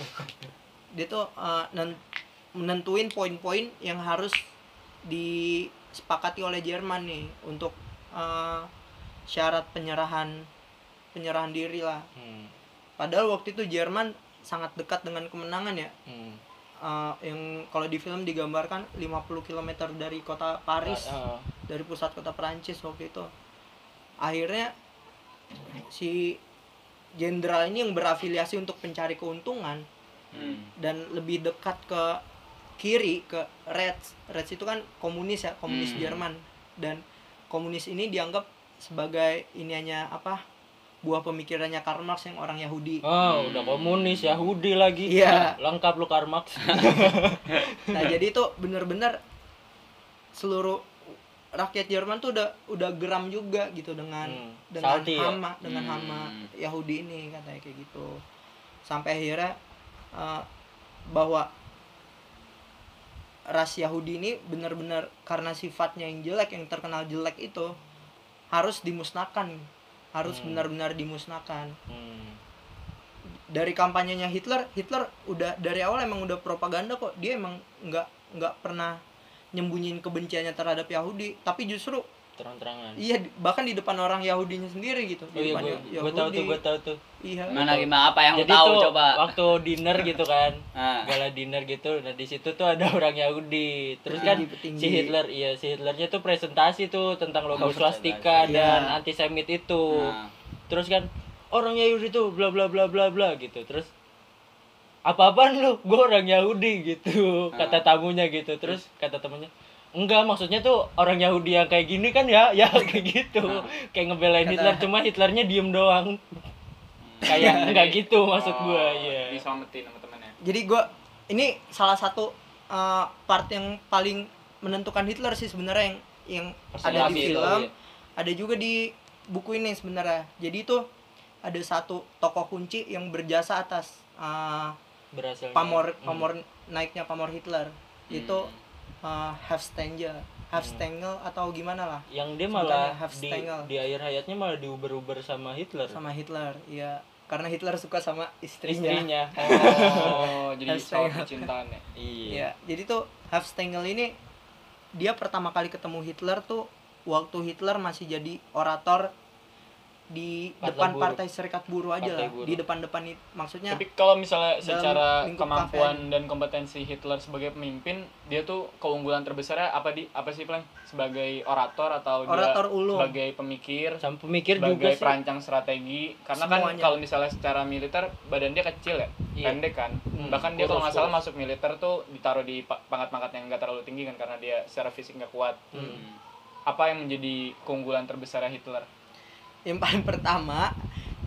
<laughs> dia tuh uh, nen- menentuin poin-poin yang harus disepakati oleh Jerman nih untuk uh, syarat penyerahan penyerahan diri lah hmm. padahal waktu itu Jerman sangat dekat dengan kemenangan ya Hmm. Uh, yang kalau di film digambarkan 50 km dari kota Paris Ah, ah. dari pusat kota Prancis waktu itu akhirnya si jenderal ini yang berafiliasi untuk pencari keuntungan Hmm. dan lebih dekat ke kiri ke Reds Reds itu kan komunis ya komunis Hmm. Jerman dan komunis ini dianggap sebagai iniannya apa buah pemikirannya Karl Marx yang orang Yahudi Oh, udah komunis Yahudi lagi. Iya. Lengkap lu Karl Marx. <laughs> nah jadi itu bener-bener seluruh rakyat Jerman tuh udah udah geram juga gitu dengan Hmm. dengan Salty ya? hama dengan Hmm. hama Yahudi ini katanya kayak gitu sampai akhirnya eh, bahwa ras Yahudi ini benar-benar karena sifatnya yang jelek yang terkenal jelek itu harus dimusnahkan harus Hmm. benar-benar dimusnahkan Hmm. dari kampanyenya Hitler Hitler udah dari awal emang udah propaganda kok dia emang nggak nggak pernah nyembunyiin kebenciannya terhadap Yahudi tapi justru Terang-terangan. iya bahkan di depan orang Yahudinya sendiri gitu Oh di iya, depan gue Ya- gue tahu tuh, Yahudi. gue tahu tuh. iya Gimana gimana apa yang Jadi tahu tuh coba? waktu dinner gitu kan, <laughs> Ah. gala dinner gitu. Nah di situ tuh ada orang Yahudi. Terus kan Petinggi-petinggi. si Hitler, iya si Hitlernya tuh presentasi tuh tentang logo Oh, swastika presentasi. dan Iya. antisemit itu. Nah. Terus kan orang Yahudi tuh bla bla bla bla bla gitu. Terus apa-apaan lu? Gue orang Yahudi gitu. Kata Ah. tamunya gitu. Terus kata temennya Enggak, maksudnya tuh orang Yahudi yang kayak gini kan ya, ya <laughs> kayak gitu. Kayak ngebelain Kata- Hitler, cuma Hitlernya diem doang. Kayak enggak gitu maksud gua, Oh, iya. Diselamatin sama temennya. jadi gua ini salah satu uh, part yang paling menentukan Hitler sih sebenarnya yang yang ada di Personality itu, film iya. ada juga di buku ini sebenarnya jadi itu ada satu tokoh kunci yang berjasa atas uh, Berhasil. pamor Hmm. pamor naiknya pamor Hitler itu uh, Hefstengel half stengel atau gimana lah? Yang dia malah half di, di akhir hayatnya malah diuber-uber sama Hitler. Sama Hitler iya. Karena Hitler suka sama istrinya, istrinya. <laughs> Oh, jadi Half soal percintaan ya. iya. Iya, jadi tuh Hafstengel ini dia pertama kali ketemu Hitler tuh waktu Hitler masih jadi orator di Partai depan buruh. Partai Serikat Buruh aja Partai lah, buruh. di depan-depan itu maksudnya Tapi kalau misalnya secara kemampuan dan kompetensi Hitler sebagai pemimpin, dia tuh keunggulan terbesarnya apa di apa sih Pleng? Sebagai orator atau orator dia ulung. sebagai pemikir, sama pemikir juga sebagai sih perancang strategi? Karena kan Semuanya. kalau misalnya secara militer badan dia kecil ya, Iya. pendek kan. Hmm, Bahkan dia kalau nggak salah masuk militer tuh ditaruh di pa- pangkat-pangkat yang nggak terlalu tinggi kan karena dia secara fisik nggak kuat. Hmm. Apa yang menjadi keunggulan terbesarnya Hitler? Yang paling pertama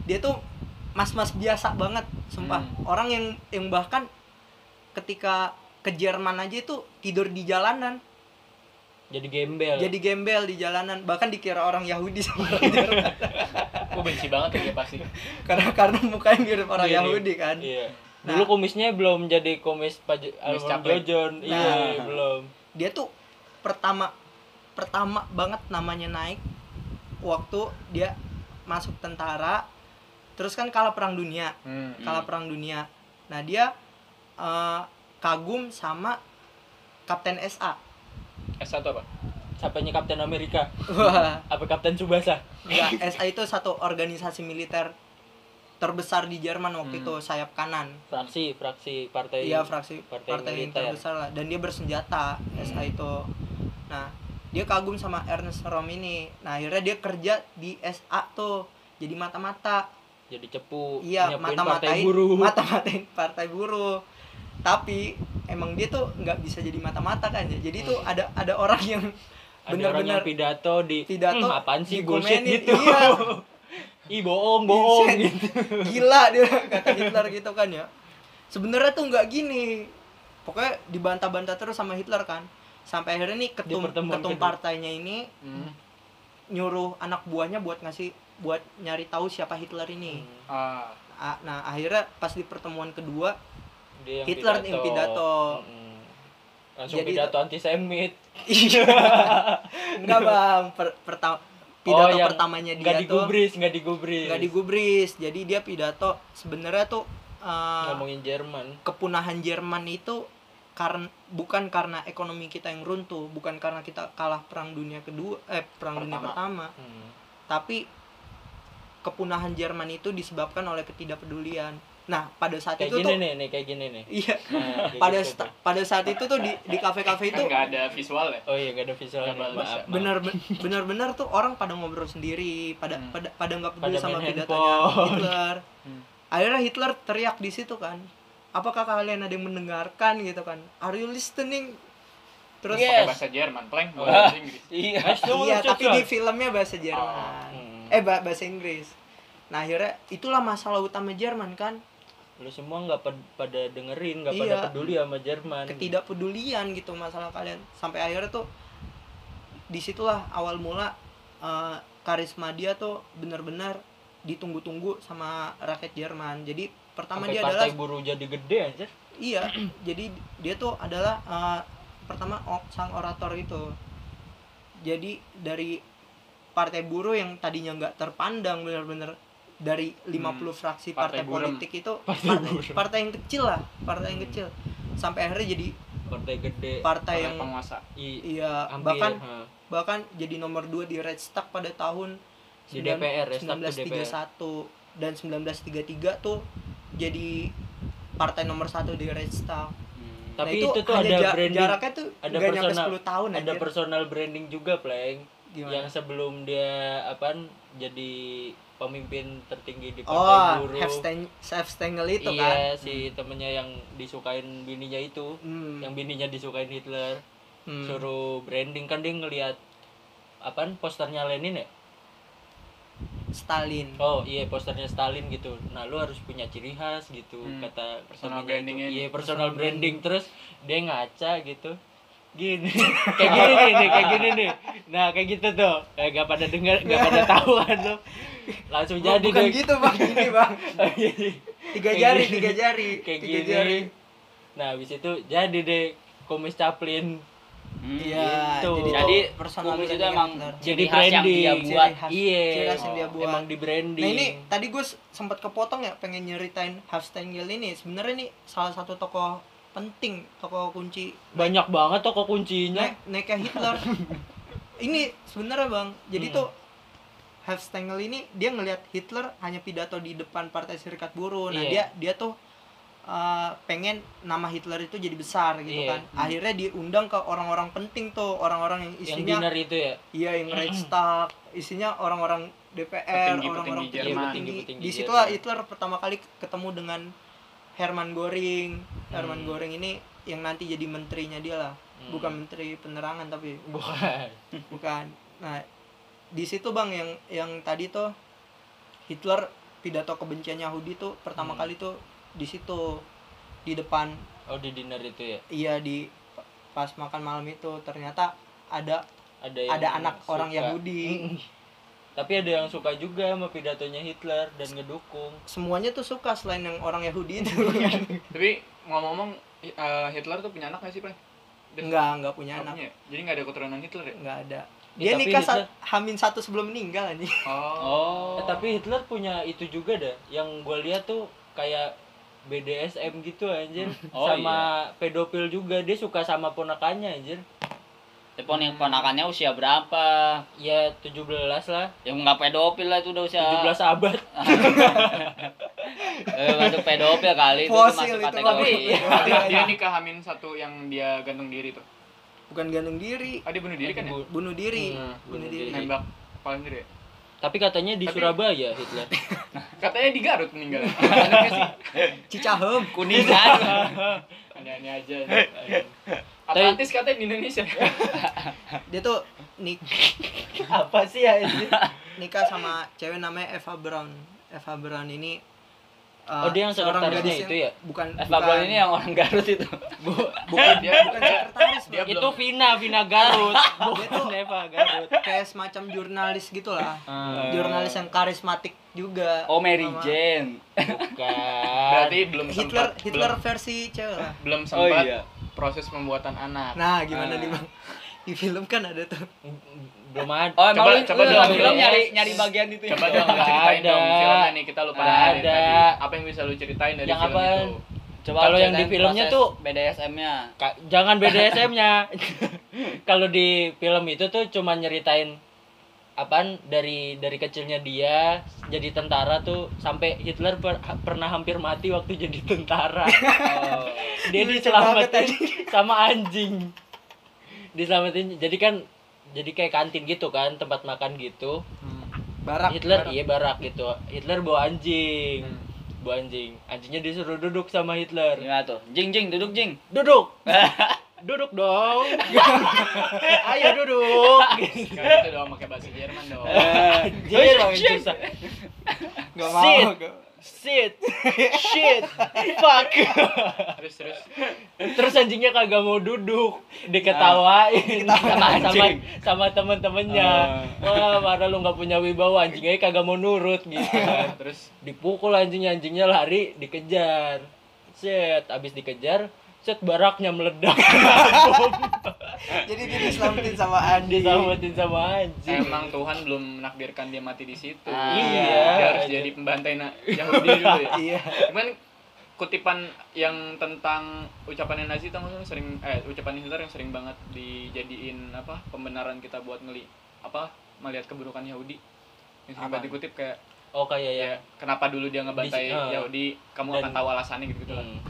dia tuh mas-mas biasa banget, sumpah. Hmm. Orang yang yang bahkan ketika ke Jerman aja itu tidur di jalanan, jadi gembel jadi gembel di jalanan, bahkan dikira orang Yahudi sama orang <laughs> Jerman. Gue benci banget ya pasti. karena karena mukanya mirip orang Iya, Yahudi kan. iya Nah. dulu kumisnya belum jadi kumis Paj Kumis Almarhum caplek. Jojon iya Nah. belum dia tuh pertama pertama banget namanya naik waktu dia masuk tentara terus kan kalah perang dunia Hmm. kalah perang dunia nah dia eh, kagum sama Kapten SA S1 apa? siapanya Kapten Amerika apa Kapten Subasa enggak SA itu satu organisasi militer terbesar di Jerman waktu Hmm. itu sayap kanan fraksi fraksi partai Iya fraksi partai partai, yang militer. terbesar lah dan dia bersenjata SA itu. Nah dia kagum sama Ernest Rom ini. Nah akhirnya dia kerja di SA tuh jadi mata-mata. jadi cepu Iya mata-matain buruh <laughs> mata-matain partai buruh. Tapi emang dia tuh nggak bisa jadi mata-mata kan ya. Jadi tuh ada ada orang yang benar-benar pidato di pidato "Hmm, apaan sih bullshit gitu iya. <laughs> ih bohong bohong gitu gila dia kata Hitler gitu kan ya sebenarnya tuh nggak gini pokoknya dibantah-bantah terus sama Hitler kan sampai akhirnya nih ketum ketum kedua. partainya ini Hmm. nyuruh anak buahnya buat ngasih buat nyari tahu siapa Hitler ini Ah. Ah, nah akhirnya pas di pertemuan kedua Dia yang Hitler yang pidato. Mm-mm. langsung Jadi pidato <laughs> antisemit enggak bang per, pertama pidato Oh, pertamanya dia tuh digubris nggak digubris nggak digubris jadi dia pidato sebenarnya tuh eh, ngomongin Jerman kepunahan Jerman itu karena bukan karena ekonomi kita yang runtuh, bukan karena kita kalah perang dunia kedua eh perang dunia Pertama. pertama, Hmm. tapi kepunahan Jerman itu disebabkan oleh ketidakpedulian. Nah, pada saat kayak itu gini tuh nih nih kayak gini nih <laughs> iya, Nah, kayak pada gitu sta- pada saat itu tuh di di kafe-kafe itu Kan nggak ada visual ya? oh iya nggak ada visualnya Nggak bagus maaf, ya. maaf. benar benar-benar tuh orang pada ngobrol sendiri, pada Hmm. pada pada nggak peduli Pada sama pidatonya. Hitler. Hmm. Akhirnya Hitler teriak di situ kan. Apakah kalian ada yang mendengarkan gitu kan? Are you listening? Terus Yes. Pakai bahasa Jerman, pleng, bukan Wah. bahasa Inggris. iya iya, tapi di filmnya bahasa Jerman. Hmm. Eh ba- bahasa Inggris. Nah, akhirnya itulah masalah utama Jerman kan, lu semua nggak ped- pada dengerin nggak Iya. pada peduli sama Jerman ketidakpedulian gitu masalah kalian. Sampai akhirnya tuh di situlah awal mula eh, karisma dia tuh benar-benar ditunggu-tunggu sama rakyat Jerman. Jadi pertama Sampai dia adalah partai buruh jadi gede aja iya, <clears throat> jadi dia tuh adalah eh, pertama sang orator itu. Jadi dari partai buruh yang tadinya nggak terpandang benar-benar dari 50 fraksi partai partai, politik itu <laughs> Partai partai, partai yang kecil lah, partai yang Hmm. kecil. Sampai akhirnya jadi partai gede partai yang penguasa. I, iya hampir, bahkan ha. bahkan jadi nomor 2 di Reichstag pada tahun Di 9 DPR, Reichstag tuh 1931 dan 1933 tuh jadi partai nomor satu di Reichstag. Hmm. tapi Nah, itu, tuh ada ja- branding jaraknya tuh ada nyampe personal- 10 tahun ada anjir. personal branding juga pleng Gimana? yang sebelum dia apaan jadi pemimpin tertinggi di oh, partai buruh Hefsteng- Hefstengel itu iya kan. si temennya yang disukain bininya itu Hmm. yang bininya disukain Hitler Hmm. suruh branding kan dia ngelihat apaan posternya Lenin ya Stalin. oh iya posternya Stalin gitu nah lu harus punya ciri khas gitu Hmm, kata personal temennya brandingnya itu. nih. iya personal Personal branding terus dia ngaca gitu gini <laughs> kayak gini nih, nih kayak gini nih nah kayak gitu tuh eh, gak pada denger gak pada <laughs> tahu kan lu langsung Oh, jadi bukan deh gitu bang, ini bang. <laughs> Tiga Kayak jari, gini. tiga jari, kayak tiga gini jari. nah habis itu jadi deh komis Chaplin Hmm. Iya, Gitu. jadi, Jadi tuh personal kumis itu branding emang. Jadi khas yang branding. dia buat. Iya. ciri khas yang dia buat. Emang di branding. Nah ini tadi gue sempat kepotong ya pengen nyeritain Hafstengel ini sebenarnya ini salah satu tokoh penting tokoh kunci banyak banget toko kuncinya. naiknya Hitler <laughs> ini sebenarnya bang jadi Hmm. tuh Hafstengel ini dia ngelihat Hitler hanya pidato di depan Partai Serikat Buruh nah Iya. dia dia tuh uh, pengen nama Hitler itu jadi besar gitu Iya. kan akhirnya diundang ke orang-orang penting tuh orang-orang yang Yang isinya dinner itu ya. iya yang Reichstag isinya orang-orang DPR orang-orang Jerman. petinggi Petinggi-petinggi di situlah Jerman. Hitler pertama kali ketemu dengan Hermann Göring Hermann Hmm. Göring ini yang nanti jadi menterinya dia lah Hmm. bukan menteri penerangan tapi Bukan. <laughs> bukan nah di situ bang yang yang tadi tuh Hitler pidato kebencian Yahudi tuh pertama Hmm. kali tuh di situ di depan Oh di dinner itu ya. iya di pas makan malam itu ternyata ada Ada yang ada anak suka. orang Yahudi <laughs> Tapi ada yang suka juga sama pidatonya Hitler dan ngedukung. semuanya tuh suka selain yang orang Yahudi itu <laughs> Tapi ngomong-ngomong eh, Hitler tuh punya anak gak sih, Pre? enggak enggak punya Nggak anak punya ya? Jadi nggak ada keturunan Hitler ya? enggak ada Ya, dia nikah Hitler- saat hamin satu sebelum meninggal nih Oh. Oh. Eh, tapi Hitler punya itu juga dah. Yang gue lihat tuh kayak BDSM gitu anjir. <laughs> Oh, sama pedofil juga dia suka sama ponakannya anjir. Telepon yang ponakannya usia berapa? Ya 17 lah. Yang nggak pedofil lah itu udah usia 17 abad. <laughs> eh, masuk pedofil kali itu, Fosil masuk itu, kategori. Berarti dia <laughs> nikah hamin satu yang dia gantung diri tuh. bukan gantung diri Ah dia bunuh diri kan ya? Bu- bunuh diri Hmm, bunuh bunuh diri diri. Nembak kepala sendiri ya? Tapi katanya di Tapi- Surabaya Hitler. <laughs> Katanya di Garut meninggal. <laughs> Anaknya sih. Cicahem Kuningan. Aneh-aneh aja. Atlantis katanya di Indonesia. <laughs> dia tuh nik Apa sih ya nikah sama cewek namanya Eva Braun Eva Braun ini uh, Oh, dia yang sekretarisnya itu ya? bukan Eva bukan Braun ini yang orang Garut itu. <laughs> bukan dia bukan sekretaris dia itu Vina, Vina Garut. <laughs> Dia Bukan tuh Eva Garut. kayak semacam jurnalis gitulah Ah, jurnalis yang karismatik juga Oh Mary Sama- Jane. bukan. berarti belum Hitler sempat Hitler belum, versi cewek lah belum Oh sempat iya. proses pembuatan anak. nah gimana Ah. nih bang di film kan ada tuh belum ada. Oh emang Coba- lu, coba lu film nyari nyari bagian itu ya? Coba dong ceritain dong filmnya nih kita lupa ada. Apa yang bisa lu ceritain dari Yang film apaan? itu? Coba Kalau yang di filmnya tuh- BDSM-nya. Jangan BDSM-nya. <laughs> Kalau di film itu tuh cuma nyeritain apaan dari dari kecilnya dia jadi tentara tuh sampai Hitler per- ha- pernah hampir mati waktu jadi tentara. Oh. <laughs> dia diselamatin sama anjing. Diselamatin jadi kan jadi kayak kantin gitu kan, tempat makan gitu. barak Hitler barak. iya barak gitu. Hitler bawa anjing. Hmm. Bawa anjing. Anjingnya disuruh duduk sama Hitler. Gimana tuh? Jing jing duduk jing. Duduk. <laughs> duduk dong. <laughs> Ayo duduk. Sekarang <laughs> itu dong pakai bahasa Jerman dong. Anjir, makin susah. nggak mau Sit. Shit. Fuck. Terus terus Terus anjingnya kagak mau duduk, diketawain sama sama, sama temen-temennya. Wah, padahal lu nggak punya wibawa, anjingnya kagak mau nurut gitu. terus Dipukul anjingnya, anjingnya lari, dikejar. Set, abis dikejar, set baraknya meledak. <laughs> <laughs> jadi dia diselamatin sama Andi Diselamatin sama anjing. emang Tuhan belum menakdirkan dia mati di situ. Ah. Iya. Dia harus jadi pembantai na- Yahudi dulu ya. <laughs> iya Cuman kutipan yang tentang ucapan Nazi tau nggak sih? sering eh ucapan Hitler yang sering banget dijadiin apa pembenaran kita buat ngeli apa melihat keburukan Yahudi yang sering banget dikutip kayak Oh kayak ya. ya kenapa dulu dia ngebantai Di- eh, Yahudi kamu dan- akan tahu alasannya gitu gitu lah Hmm.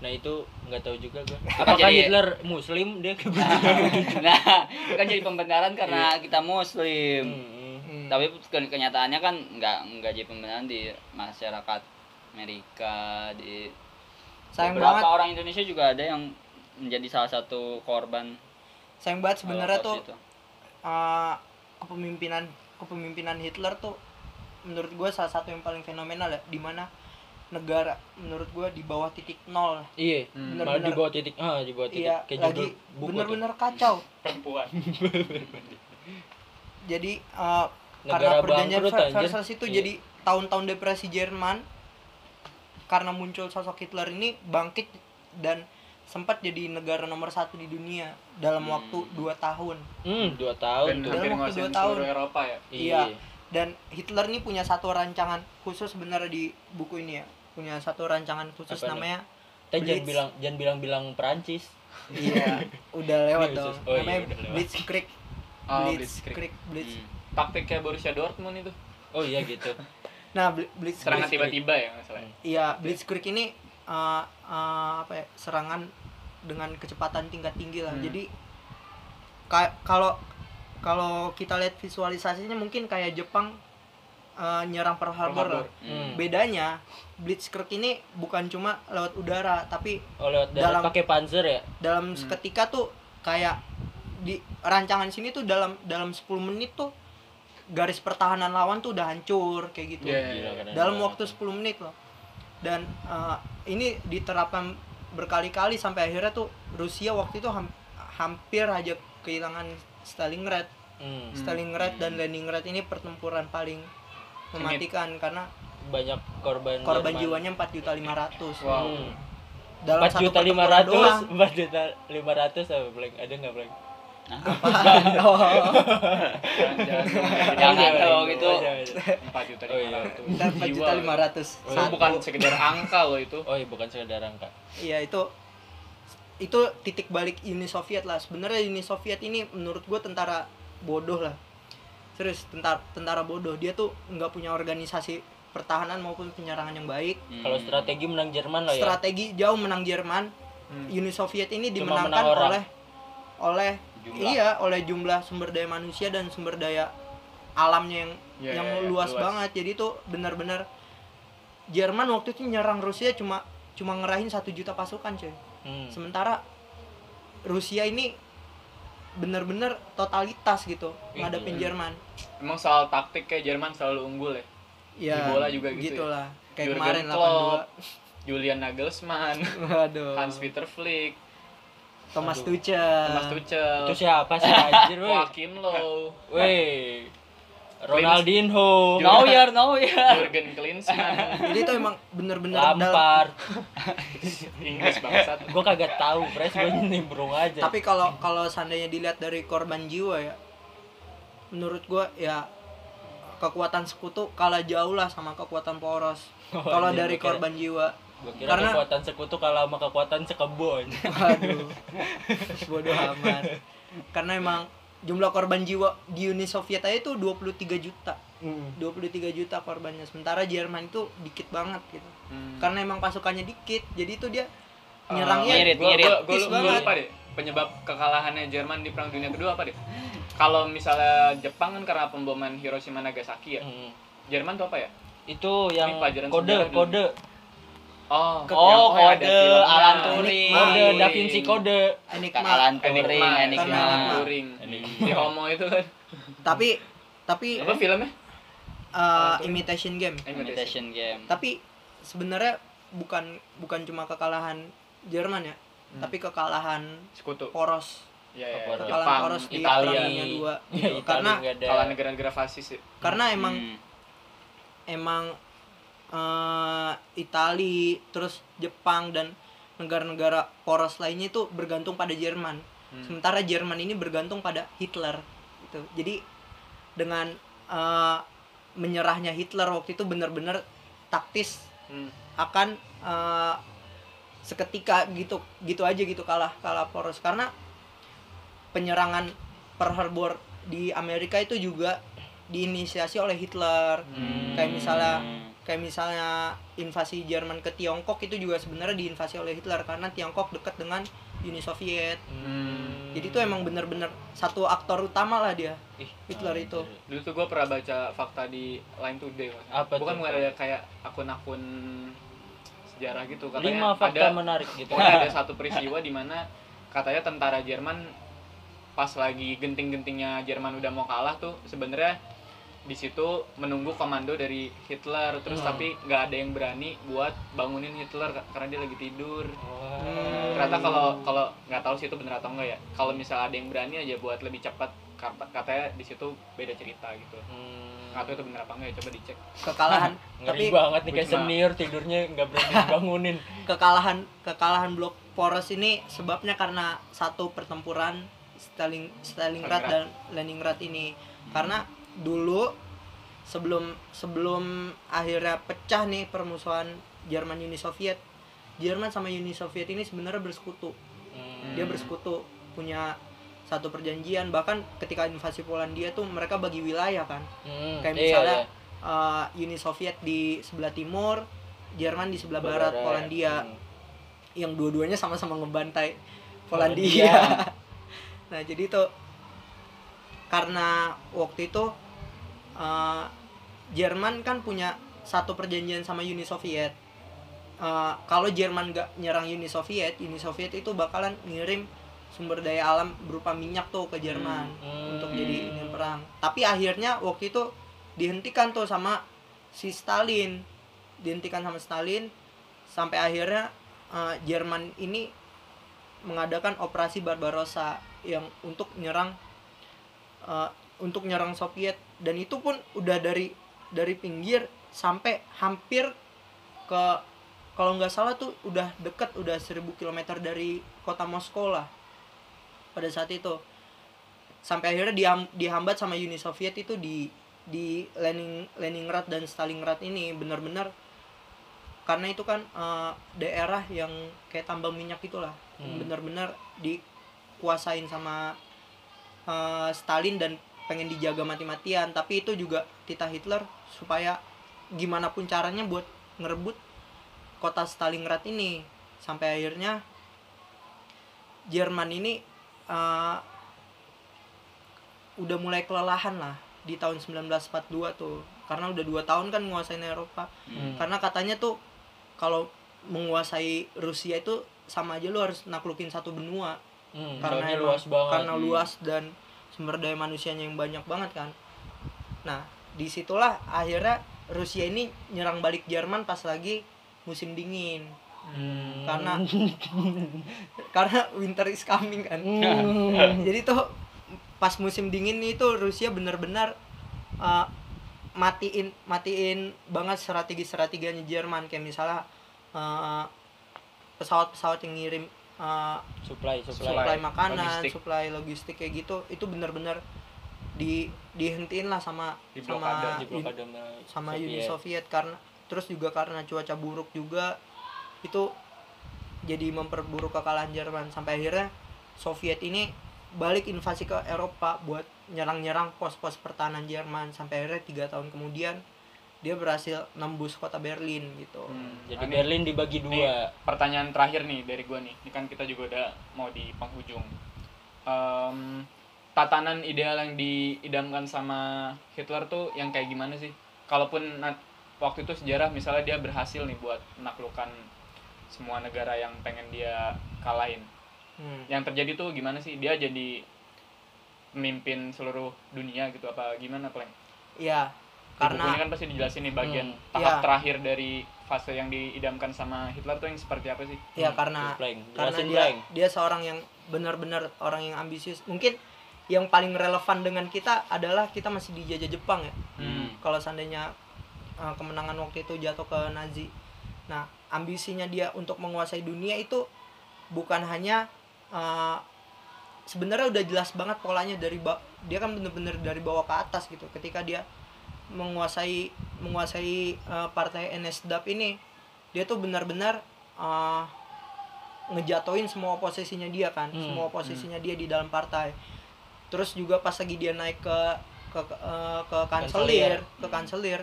Nah itu nggak tahu juga gua. Apa Apakah jadi- Hitler Muslim dia <laughs> nah, kan jadi pembenaran karena kita muslim. Hmm. Hmm. Tapi ke- kenyataannya kan nggak nggak jadi pembenaran di masyarakat Amerika di sayang beberapa banget orang Indonesia juga ada yang menjadi salah satu korban sayang banget sebenarnya tuh itu. uh, kepemimpinan kepemimpinan Hitler tuh menurut gue salah satu yang paling fenomenal ya di mana negara menurut gue di bawah titik nol Iya. Hmm. Malah Bener-bener. di bawah titik ah di bawah titik iya kayak lagi judul buku tuh. bener-bener kacau perempuan <laughs> jadi uh, Negara karena perjanjian. Versailles itu Iya. jadi tahun-tahun depresi Jerman karena muncul sosok Hitler ini bangkit dan sempat jadi negara nomor satu di dunia dalam Hmm. waktu dua tahun Hmm, dua dan tahun tuh. Dalam waktu dua tahun. Eropa ya Iya. dan Hitler nih punya satu rancangan khusus sebenarnya di buku ini ya punya satu rancangan khusus Apa namanya Kita jangan bilang jangan bilang-bilang Perancis. iya udah <laughs> lewat Ini dong khusus. Oh iya, namanya udah lewat. Blitzkrieg oh, Blitzkrieg Blitzkrieg Blitz Hmm. taktik kayak Borussia Dortmund itu Oh iya gitu. <laughs> nah Blitzkrieg serangan tiba-tiba ya nggak salah ya? Iya, Blitzkrieg ini uh, uh, apa ya, serangan dengan kecepatan tingkat tinggi lah. Hmm. Jadi ka- kalau kalau kita lihat visualisasinya mungkin kayak Jepang uh, nyerang Pearl Harbor lah. Harbor. Hmm. Bedanya Blitzkrieg ini bukan cuma lewat udara, tapi Oh lewat Dalam- pakai panzer ya? dalam Hmm. seketika tuh kayak di rancangan sini tuh dalam dalam 10 menit tuh garis pertahanan lawan tuh udah hancur kayak gitu Iya, Gila, iya, keren dalam waktu 10 menit loh dan uh, ini diterapkan berkali-kali sampai akhirnya tuh Rusia waktu itu ham- hampir aja kehilangan Stalingrad Hmm. Stalingrad dan Leningrad ini pertempuran paling mematikan karena Banyak korban korban Jerman. jiwanya 4.500 Wow. Hmm. dalam Empat juta lima ratus, doang. empat juta lima ratus apa blank? Ada nggak blank? Oh, <laughs> jangan Jangan dong, Oh, itu. empat juta Oh, iya. lima ratus 4 juta 500 itu bukan sekedar angka loh itu Oh iya bukan sekedar angka. Iya itu itu titik balik Uni Soviet lah. Sebenarnya Uni Soviet ini menurut gue tentara bodoh lah. Serius tentara tentara bodoh. Dia tuh nggak punya organisasi pertahanan maupun penyerangan yang baik. Hmm. Kalau strategi menang Jerman lah ya. Strategi jauh menang Jerman. Hmm. Uni Soviet ini Cuma dimenangkan oleh oleh Jumlah. iya oleh jumlah sumber daya manusia dan sumber daya alamnya yang Iya, yang iya, iya, luas, luas. banget. Jadi itu benar-benar Jerman waktu itu nyerang Rusia cuma cuma ngerahin satu juta pasukan coy. Hmm. sementara Rusia ini bener-bener totalitas gitu Ih, ngadepin gila. Jerman. Emang soal taktik kayak Jerman selalu unggul ya? Ya Di bola juga gitu gitulah. Kayak Jurgen kemarin Klopp, <laughs> Julian Nagelsmann 82 waduh. Hans Peter Flick. Thomas Aduh. Tuchel. Thomas Tuchel. Itu siapa sih anjir weh? Joachim Low Weh. Ronaldinho. Neuer, Neuer. Jurgen Klinsmann jadi itu emang bener-bener dalam Lampard. <laughs> Inggris bangsat Gue kagak tahu, Pres gue nimbrung aja. tapi kalau kalau seandainya dilihat dari korban jiwa ya menurut gua ya kekuatan sekutu kalah jauh lah sama kekuatan poros Oh, kalau iya, dari kira- korban jiwa Gue kira karena- kekuatan sekutu kalah sama kekuatan sekebon. Waduh, bodoh amat. Karena emang jumlah korban jiwa di Uni Soviet aja itu 23 juta. 23 juta korbannya. Sementara Jerman itu dikit banget gitu. Hmm. Karena emang pasukannya dikit, jadi itu dia nyerangnya ngirit, gue ngirit. gue Tipis banget. lupa deh penyebab kekalahannya Jerman di perang dunia kedua apa deh <laughs> kalau misalnya Jepang kan karena pemboman Hiroshima Nagasaki ya Hmm. Jerman tuh apa ya Itu yang kode, dulu. Oh Oh, yang- kode. Alan Turing. kode. Da Vinci kode. Kan enigma. Alan Turing, Enigma, Alan. Turing si homo itu kan Tapi tapi apa filmnya uh, imitation game. Imitation game. Tapi sebenarnya bukan bukan cuma kekalahan Jerman ya, Hmm. tapi kekalahan sekutu poros. ya, ya, Poros. Kekalahan Jepang poros di Italia Dua. Ya. Italia Karena kalah negara-negara fasis ya. karena emang Hmm. emang eh Itali terus Jepang dan negara-negara poros lainnya itu bergantung pada Jerman Hmm. sementara Jerman ini bergantung pada Hitler gitu jadi dengan eh, menyerahnya Hitler waktu itu benar-benar taktis Hmm. akan eh, seketika gitu gitu aja gitu kalah kalah poros karena penyerangan Pearl Harbor di Amerika itu juga diinisiasi oleh Hitler Hmm. kayak misalnya kayak misalnya invasi Jerman ke Tiongkok itu juga sebenarnya diinvasi oleh Hitler karena Tiongkok dekat dengan Uni Soviet Hmm. jadi itu emang bener-bener satu aktor utama lah dia Ih, Hitler itu. dulu tuh gue pernah baca fakta di Line Today Mas. Apa bukan tuh? bukan ada kayak akun-akun sejarah gitu Lima katanya fakta ada menarik gitu. pokoknya ada satu peristiwa di mana katanya tentara Jerman pas lagi genting-gentingnya Jerman udah mau kalah tuh sebenarnya di situ menunggu komando dari Hitler terus Hmm. tapi nggak ada yang berani buat bangunin Hitler ka- karena dia lagi tidur Wah. ternyata kalau kalau nggak tahu sih itu bener atau enggak ya kalau misalnya ada yang berani aja buat lebih cepat kata katanya di situ beda cerita gitu Hmm. nggak tahu itu bener apa enggak ya coba dicek kekalahan <laughs> tapi banget nih kayak senior tidurnya nggak berani <laughs> bangunin. kekalahan kekalahan blok poros ini sebabnya karena satu pertempuran Stalin Stalingrad Stalingrad. dan Leningrad ini karena dulu sebelum sebelum akhirnya pecah nih permusuhan Jerman Uni Soviet Jerman sama Uni Soviet ini sebenarnya bersekutu Hmm. dia bersekutu punya satu perjanjian bahkan ketika invasi Polandia tuh mereka bagi wilayah kan Hmm, kayak iya, misalnya iya. uh, Uni Soviet di sebelah timur Jerman di sebelah Barat. barat Polandia Hmm. yang dua-duanya sama-sama ngebantai Polandia. Polandia. <laughs> nah jadi tuh karena waktu itu uh, Jerman kan punya satu perjanjian sama Uni Soviet. Uh, kalau Jerman nggak nyerang Uni Soviet, Uni Soviet itu bakalan ngirim sumber daya alam berupa minyak tuh ke Jerman Hmm. untuk jadi ini perang. Tapi akhirnya waktu itu dihentikan tuh sama si Stalin, dihentikan sama Stalin sampai akhirnya uh, Jerman ini mengadakan operasi Barbarossa yang untuk nyerang uh, untuk nyerang Soviet. Dan itu pun udah dari dari pinggir sampai hampir ke kalau nggak salah tuh udah deket udah 1000 km dari kota Moskow lah pada saat itu. Sampai akhirnya diham- dihambat sama Uni Soviet itu di di Lenin Leningrad dan Stalingrad ini benar-benar. Karena itu kan eh, daerah yang kayak tambang minyak itulah Hmm. benar-benar dikuasain sama eh, Stalin dan pengen dijaga mati-matian. Tapi itu juga titah Hitler supaya gimana pun caranya buat ngerebut kota Stalingrad ini. Sampai akhirnya Jerman ini eh, udah mulai kelelahan lah di tahun 1942 tuh. Karena udah dua tahun kan nguasain Eropa. Hmm. karena katanya tuh kalau menguasai Rusia itu sama aja lu harus naklukin satu benua. Hmm, karena emang- luas banget. karena luas dan sumber daya manusianya yang banyak banget kan nah di situlah akhirnya Rusia ini nyerang balik Jerman pas lagi musim dingin Hmm. karena <laughs> karena winter is coming kan Hmm. <laughs> jadi tuh pas musim dingin itu Rusia benar-benar uh, matiin matiin banget strategi strateginya Jerman kayak misalnya uh, pesawat-pesawat yang ngirim uh, supply, supply. supply makanan, logistik. supply logistik kayak gitu itu benar-benar di dihentiin lah sama Di sama Di blokade sama sama Uni Soviet. Soviet karena terus juga karena cuaca buruk juga itu jadi memperburuk kekalahan Jerman sampai akhirnya Soviet ini balik invasi ke Eropa buat nyerang-nyerang pos-pos pertahanan Jerman sampai akhirnya tiga tahun kemudian dia berhasil nembus kota Berlin gitu Hmm, Jadi Berlin dibagi Nih, dua. pertanyaan terakhir nih dari gua nih. Ini kan kita juga udah mau di penghujung. Em, tatanan ideal yang diidamkan sama Hitler tuh yang kayak gimana sih? Kalaupun waktu itu sejarah misalnya dia berhasil nih buat menaklukkan semua negara yang pengen dia kalahin. Hmm. Yang terjadi tuh gimana sih? Dia jadi pemimpin seluruh dunia gitu apa gimana, Pleng? Iya, karena ini kan pasti dijelasin nih bagian Hmm, tahap iya. terakhir dari fase yang diidamkan sama Hitler tuh yang seperti apa sih? ya Hmm, karena karena dia dia seorang yang benar-benar orang yang ambisius. Mungkin yang paling relevan dengan kita adalah kita masih dijajah Jepang ya. Hmm. kalau seandainya uh, kemenangan waktu itu jatuh ke Nazi. Nah ambisinya dia untuk menguasai dunia itu bukan hanya uh, sebenarnya udah jelas banget polanya dari ba- dia kan bener-bener dari bawah ke atas gitu. Ketika dia menguasai menguasai uh, partai NSDAP ini dia tuh benar-benar uh, ngejatoin semua posisinya dia kan Hmm, semua posisinya dia di dalam partai terus juga pas lagi dia naik ke ke ke, uh, ke kanselir ke kanselir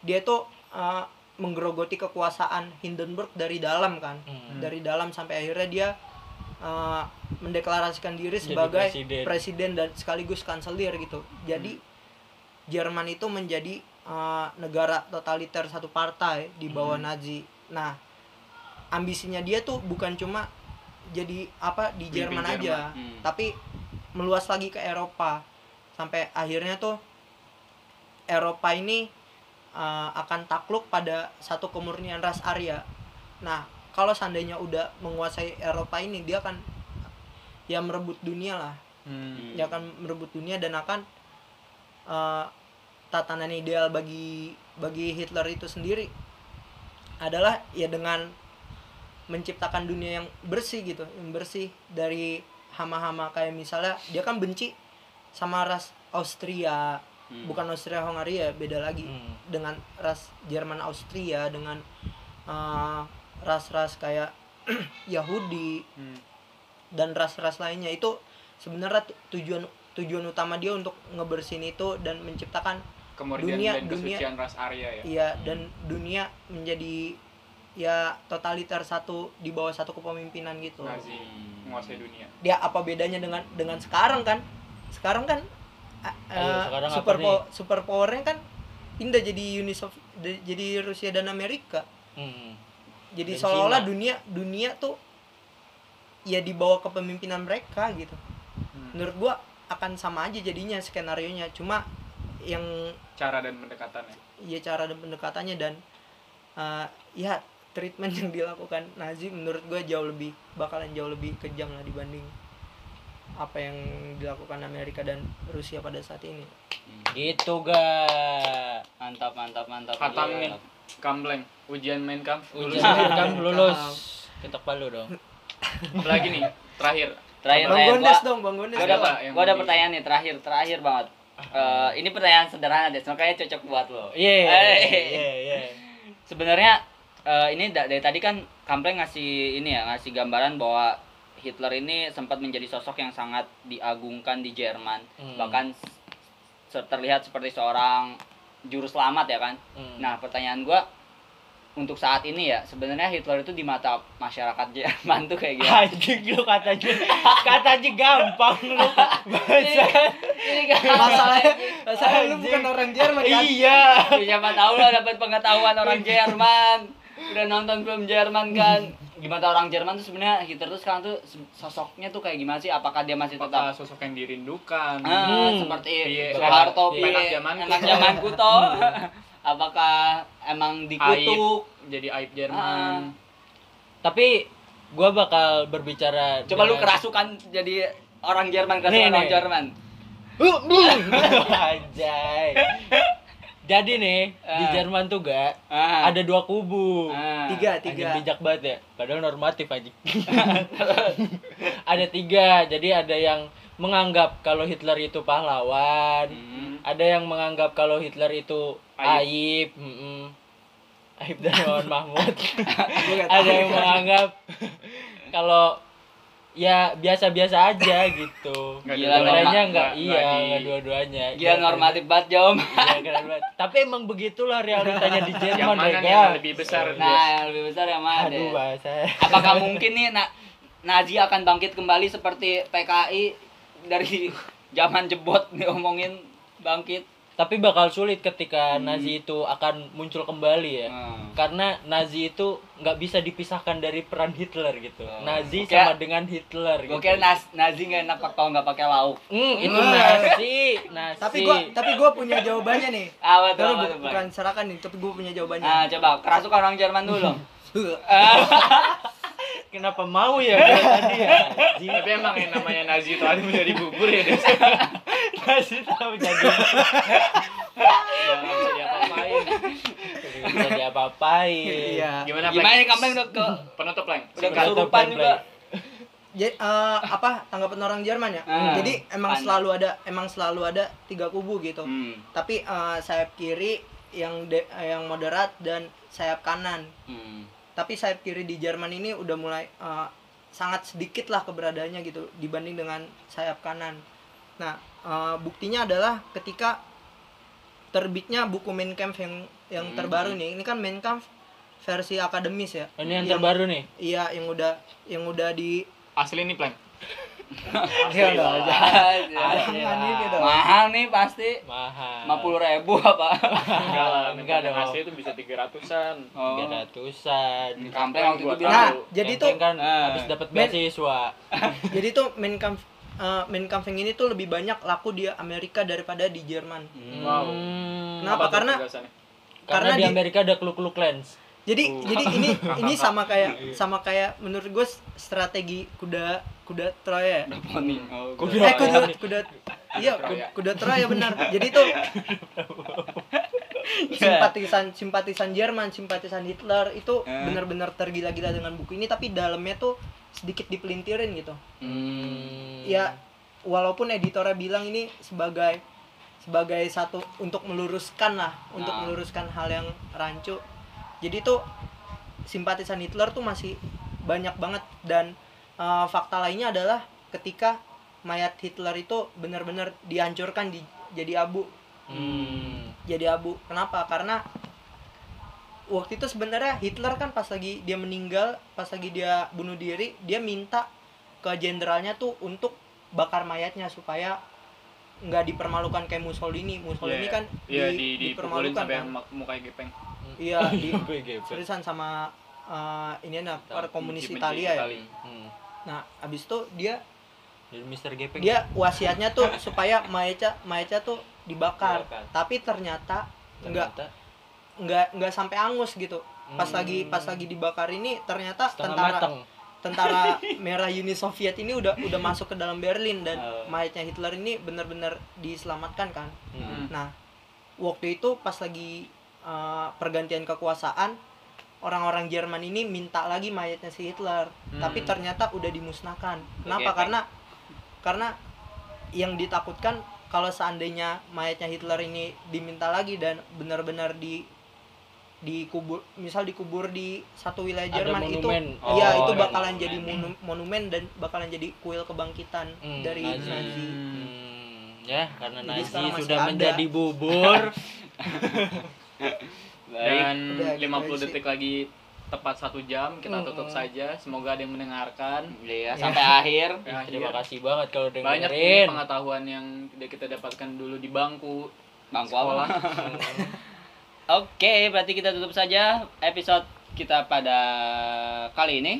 dia tuh uh, menggerogoti kekuasaan Hindenburg dari dalam kan Hmm. dari dalam sampai akhirnya dia uh, mendeklarasikan diri sebagai presiden. presiden. dan sekaligus kanselir gitu jadi Jerman itu menjadi uh, negara totaliter satu partai di bawah Hmm. Nazi nah ambisinya dia tuh bukan cuma jadi apa di Pemimpin Jerman Jerman. aja Hmm. tapi meluas lagi ke Eropa sampai akhirnya tuh Eropa ini uh, akan takluk pada satu kemurnian ras Arya. Nah, kalau seandainya udah menguasai Eropa ini dia akan ya merebut dunia lah. Hmm. dia akan merebut dunia dan akan eh, tatanan ideal bagi bagi Hitler itu sendiri adalah ya dengan menciptakan dunia yang bersih gitu yang bersih dari hama-hama kayak misalnya dia kan benci sama ras Austria Hmm. bukan Austria Hongaria beda lagi Hmm. dengan ras Jerman Austria dengan eh, ras-ras kayak <clears throat> Yahudi Hmm. dan ras-ras lainnya itu sebenarnya tu- tujuan tujuan utama dia untuk ngebersihin itu dan menciptakan Kemurnian Dunia- dan dunia- kesucian ras Arya ya. iya dan dunia menjadi ya totaliter satu di bawah satu kepemimpinan gitu Nazi Hmm. menguasai dunia. dia apa bedanya dengan dengan sekarang kan sekarang kan eh, Ayo, eh, sekarang super apa po- super powernya kan pindah jadi Uni jadi Rusia dan Amerika Hmm. jadi seolah-olah dunia dunia tuh ya di bawah kepemimpinan mereka gitu Hmm. menurut gua akan sama aja jadinya skenario nya cuma yang Cara dan pendekatannya. ya cara dan pendekatannya dan eh, ya treatment yang dilakukan Nazi menurut gua jauh lebih bakalan jauh lebih kejam lah dibanding apa yang dilakukan Amerika dan Rusia pada saat ini Gitu ga. mantap mantap mantap Khatam Iya. Kambleng. Ujian main kam. Ujian Lulus. kan lulus. Ketok palu dong. <laughs> Apalagi nih terakhir. terakhir Bang Gondes dong Bang Gondes gua Ada gua ada pertanyaan nih terakhir terakhir banget Eh, ini pertanyaan sederhana deh makanya cocok buat lo Iya. Eh. Iya, iya. sebenarnya eh, ini da- dari tadi kan Kampleng ngasih ini ya ngasih gambaran bahwa Hitler ini sempat menjadi sosok yang sangat diagungkan di Jerman Hmm. bahkan terlihat seperti seorang juru selamat ya kan Hmm. nah pertanyaan gua untuk saat ini ya sebenarnya Hitler itu di mata masyarakat Jerman tuh kayak gimana? Anjing lu katanya katanya gampang lu. <laughs> ini kan, ini masalahnya masalahnya lu bukan orang Jerman kan? Iya. Ya, siapa tahu lo dapat pengetahuan orang Jerman. Udah nonton film Jerman kan? Gimana orang Jerman tuh sebenarnya Hitler tuh sekarang tuh sosoknya tuh kayak gimana sih? Apakah dia masih Apakah tetap sosok yang dirindukan? ah, Hmm. seperti Iya, Soeharto penak piye, zamanku. enak zamanku toh <laughs> apakah emang dikutuk Jadi aib Ah. Jerman. Tapi gua bakal berbicara coba lu dengan- kerasukan jadi orang Jerman kerasukan Nih, orang nih. Jerman <laughs> Anjay. Jadi nih di Ah. Jerman tuh ga ah. ada dua kubu. Ah. tiga Anjing tiga bijak banget ya. Padahal normatif aja. <laughs> <laughs> ada tiga. Jadi ada yang menganggap kalau Hitler itu pahlawan. Hmm. Ada yang menganggap kalau Hitler itu Aib. aib. Dari Wawan <laughs> Mahmud. Ada yang menganggap kalau ya biasa-biasa aja gitu. Gila, enggak, nggak- iya, enggak dua-duanya. Gila normatif banget Jom Iya, keren banget. Tapi emang begitulah realitanya di <laughs> Yang Jerman, Bega. yang lebih besar? nah yang lebih besar yang mana Aduh, bahasa. <laughs> Apakah mungkin nih na Nazi akan bangkit kembali seperti PKI dari zaman jebot <laughs> diomongin bangkit? Tapi bakal sulit ketika Hmm. Nazi itu akan muncul kembali ya. Hmm. Karena Nazi itu nggak bisa dipisahkan dari peran Hitler gitu. Oh. Nazi Oke. sama dengan Hitler Gue gitu. kira nas Nazi nggak enak kalau nggak pakai lauk. Hmm, itu Hmm. nasi, <laughs> nasi. tapi gua tapi gua punya jawabannya nih <laughs> Apa tuh? Tapi apa tuh, bukan serahkan nih tapi gua punya jawabannya Ah, coba kerasukan orang Jerman dulu. Kenapa mau ya gua tadi ya? Anjing. Tapi emang yang namanya Nazi itu ada menjadi bubur ya, Des. Nasi tahu jadi Nggak bisa diapa-apain. Nggak bisa diapa-apain. iya Gimana, Gimana nih kamu udah ke Penutup, Pleng. udah kesurupan juga? Jadi eh, apa tanggapan orang Jerman ya? Ah, Jadi emang pan- selalu ada emang selalu ada tiga kubu gitu. Hmm. Tapi eh, sayap kiri yang de- yang moderat dan sayap kanan. Hmm. Tapi sayap kiri di Jerman ini udah mulai eh, sangat sedikit lah keberadaannya gitu dibanding dengan sayap kanan. Nah, eh, buktinya adalah ketika terbitnya buku Mein Kampf yang yang Hmm. terbaru nih. Ini kan Mein Kampf versi akademis ya. Ini yang terbaru nih. Iya, yang udah yang udah di Asli nih, Pleng. Iya, udah aja. Aja. Jangan ini dong. Mahal nih pasti. Mahal. Lima puluh ribu apa? Enggak lah, Enggak yang dong. asli itu bisa 300-an. Oh. Tiga ratusan. Kampleng waktu itu bilang. Nah, jadi tuh kan Ah. habis dapat beasiswa. <laughs> jadi tuh Mein Kampf eh, Mein Kampf yang ini tuh lebih banyak laku di Amerika daripada di Jerman. Hmm. Wow. Kenapa? Apa Karena-? Karena, karena di di- Amerika ada kluk-kluk lens. Jadi Oh. jadi ini ini sama kayak <laughs> sama kayak menurut gue strategi kuda kuda Troya ya? poni oh, Kuda. eh kuda Troya. kuda iya kuda, kuda Troya benar <laughs> jadi tuh <laughs> simpatisan simpatisan Jerman simpatisan Hitler itu Eh. benar-benar tergila-gila dengan buku ini tapi dalamnya tuh sedikit dipelintirin gitu Hmm. ya walaupun editornya bilang ini sebagai sebagai satu untuk meluruskan lah untuk Nah. meluruskan hal yang rancu jadi tuh simpatisan Hitler tuh masih banyak banget. Dan uh, fakta lainnya adalah ketika mayat Hitler itu benar-benar dihancurkan di, jadi abu. Hmm. jadi abu. Kenapa? Karena waktu itu sebenarnya Hitler kan pas lagi dia meninggal pas lagi dia bunuh diri dia minta ke jenderalnya tuh untuk bakar mayatnya supaya nggak dipermalukan kayak Mussolini Mussolini Iya, kan iya di- di dipermalukan sampai kan mukanya gepeng iya <laughs> di seriusan sama uh, ini nah para komunis Italia ya Itali. Hmm. nah abis itu dia Jadi Mister Gepeng. dia wasiatnya tuh supaya mayatnya mayatnya tuh dibakar Dibakar. tapi ternyata nggak nggak nggak sampai angus gitu pas Hmm. lagi pas lagi dibakar ini ternyata setengah tentara mateng. Tentara merah Uni Soviet ini udah udah masuk ke dalam Berlin dan Oh. mayatnya Hitler ini benar-benar diselamatkan kan Hmm. nah waktu itu pas lagi uh, pergantian kekuasaan orang-orang Jerman ini minta lagi mayatnya si Hitler Hmm. tapi ternyata udah dimusnahkan kenapa Oke, karena karena yang ditakutkan kalau seandainya mayatnya Hitler ini diminta lagi dan benar-benar di dikubur misal dikubur di satu wilayah Ada Jerman itu monumen. iya Oh, itu ada bakalan monumen. jadi monu- monumen dan bakalan jadi kuil kebangkitan Hmm, dari Nazi. Nazi. Hmm, ya karena Jadi Nazi sudah ada. menjadi bubur. <laughs> baik dan Udah, gitu 50 aja sih. detik lagi tepat satu jam kita tutup Mm-mm. saja semoga ada yang mendengarkan ya sampai akhir Ya, Terima kasih banget kalau banyak dengerin. pengetahuan yang tidak kita dapatkan dulu di bangku bangku sekolah apa <laughs> oke berarti kita tutup saja episode kita pada kali ini.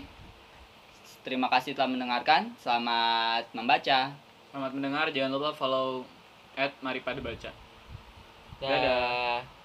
Terima kasih telah mendengarkan. Selamat membaca. Selamat mendengar. Jangan lupa follow at maripada baca. Dadah. Dadah.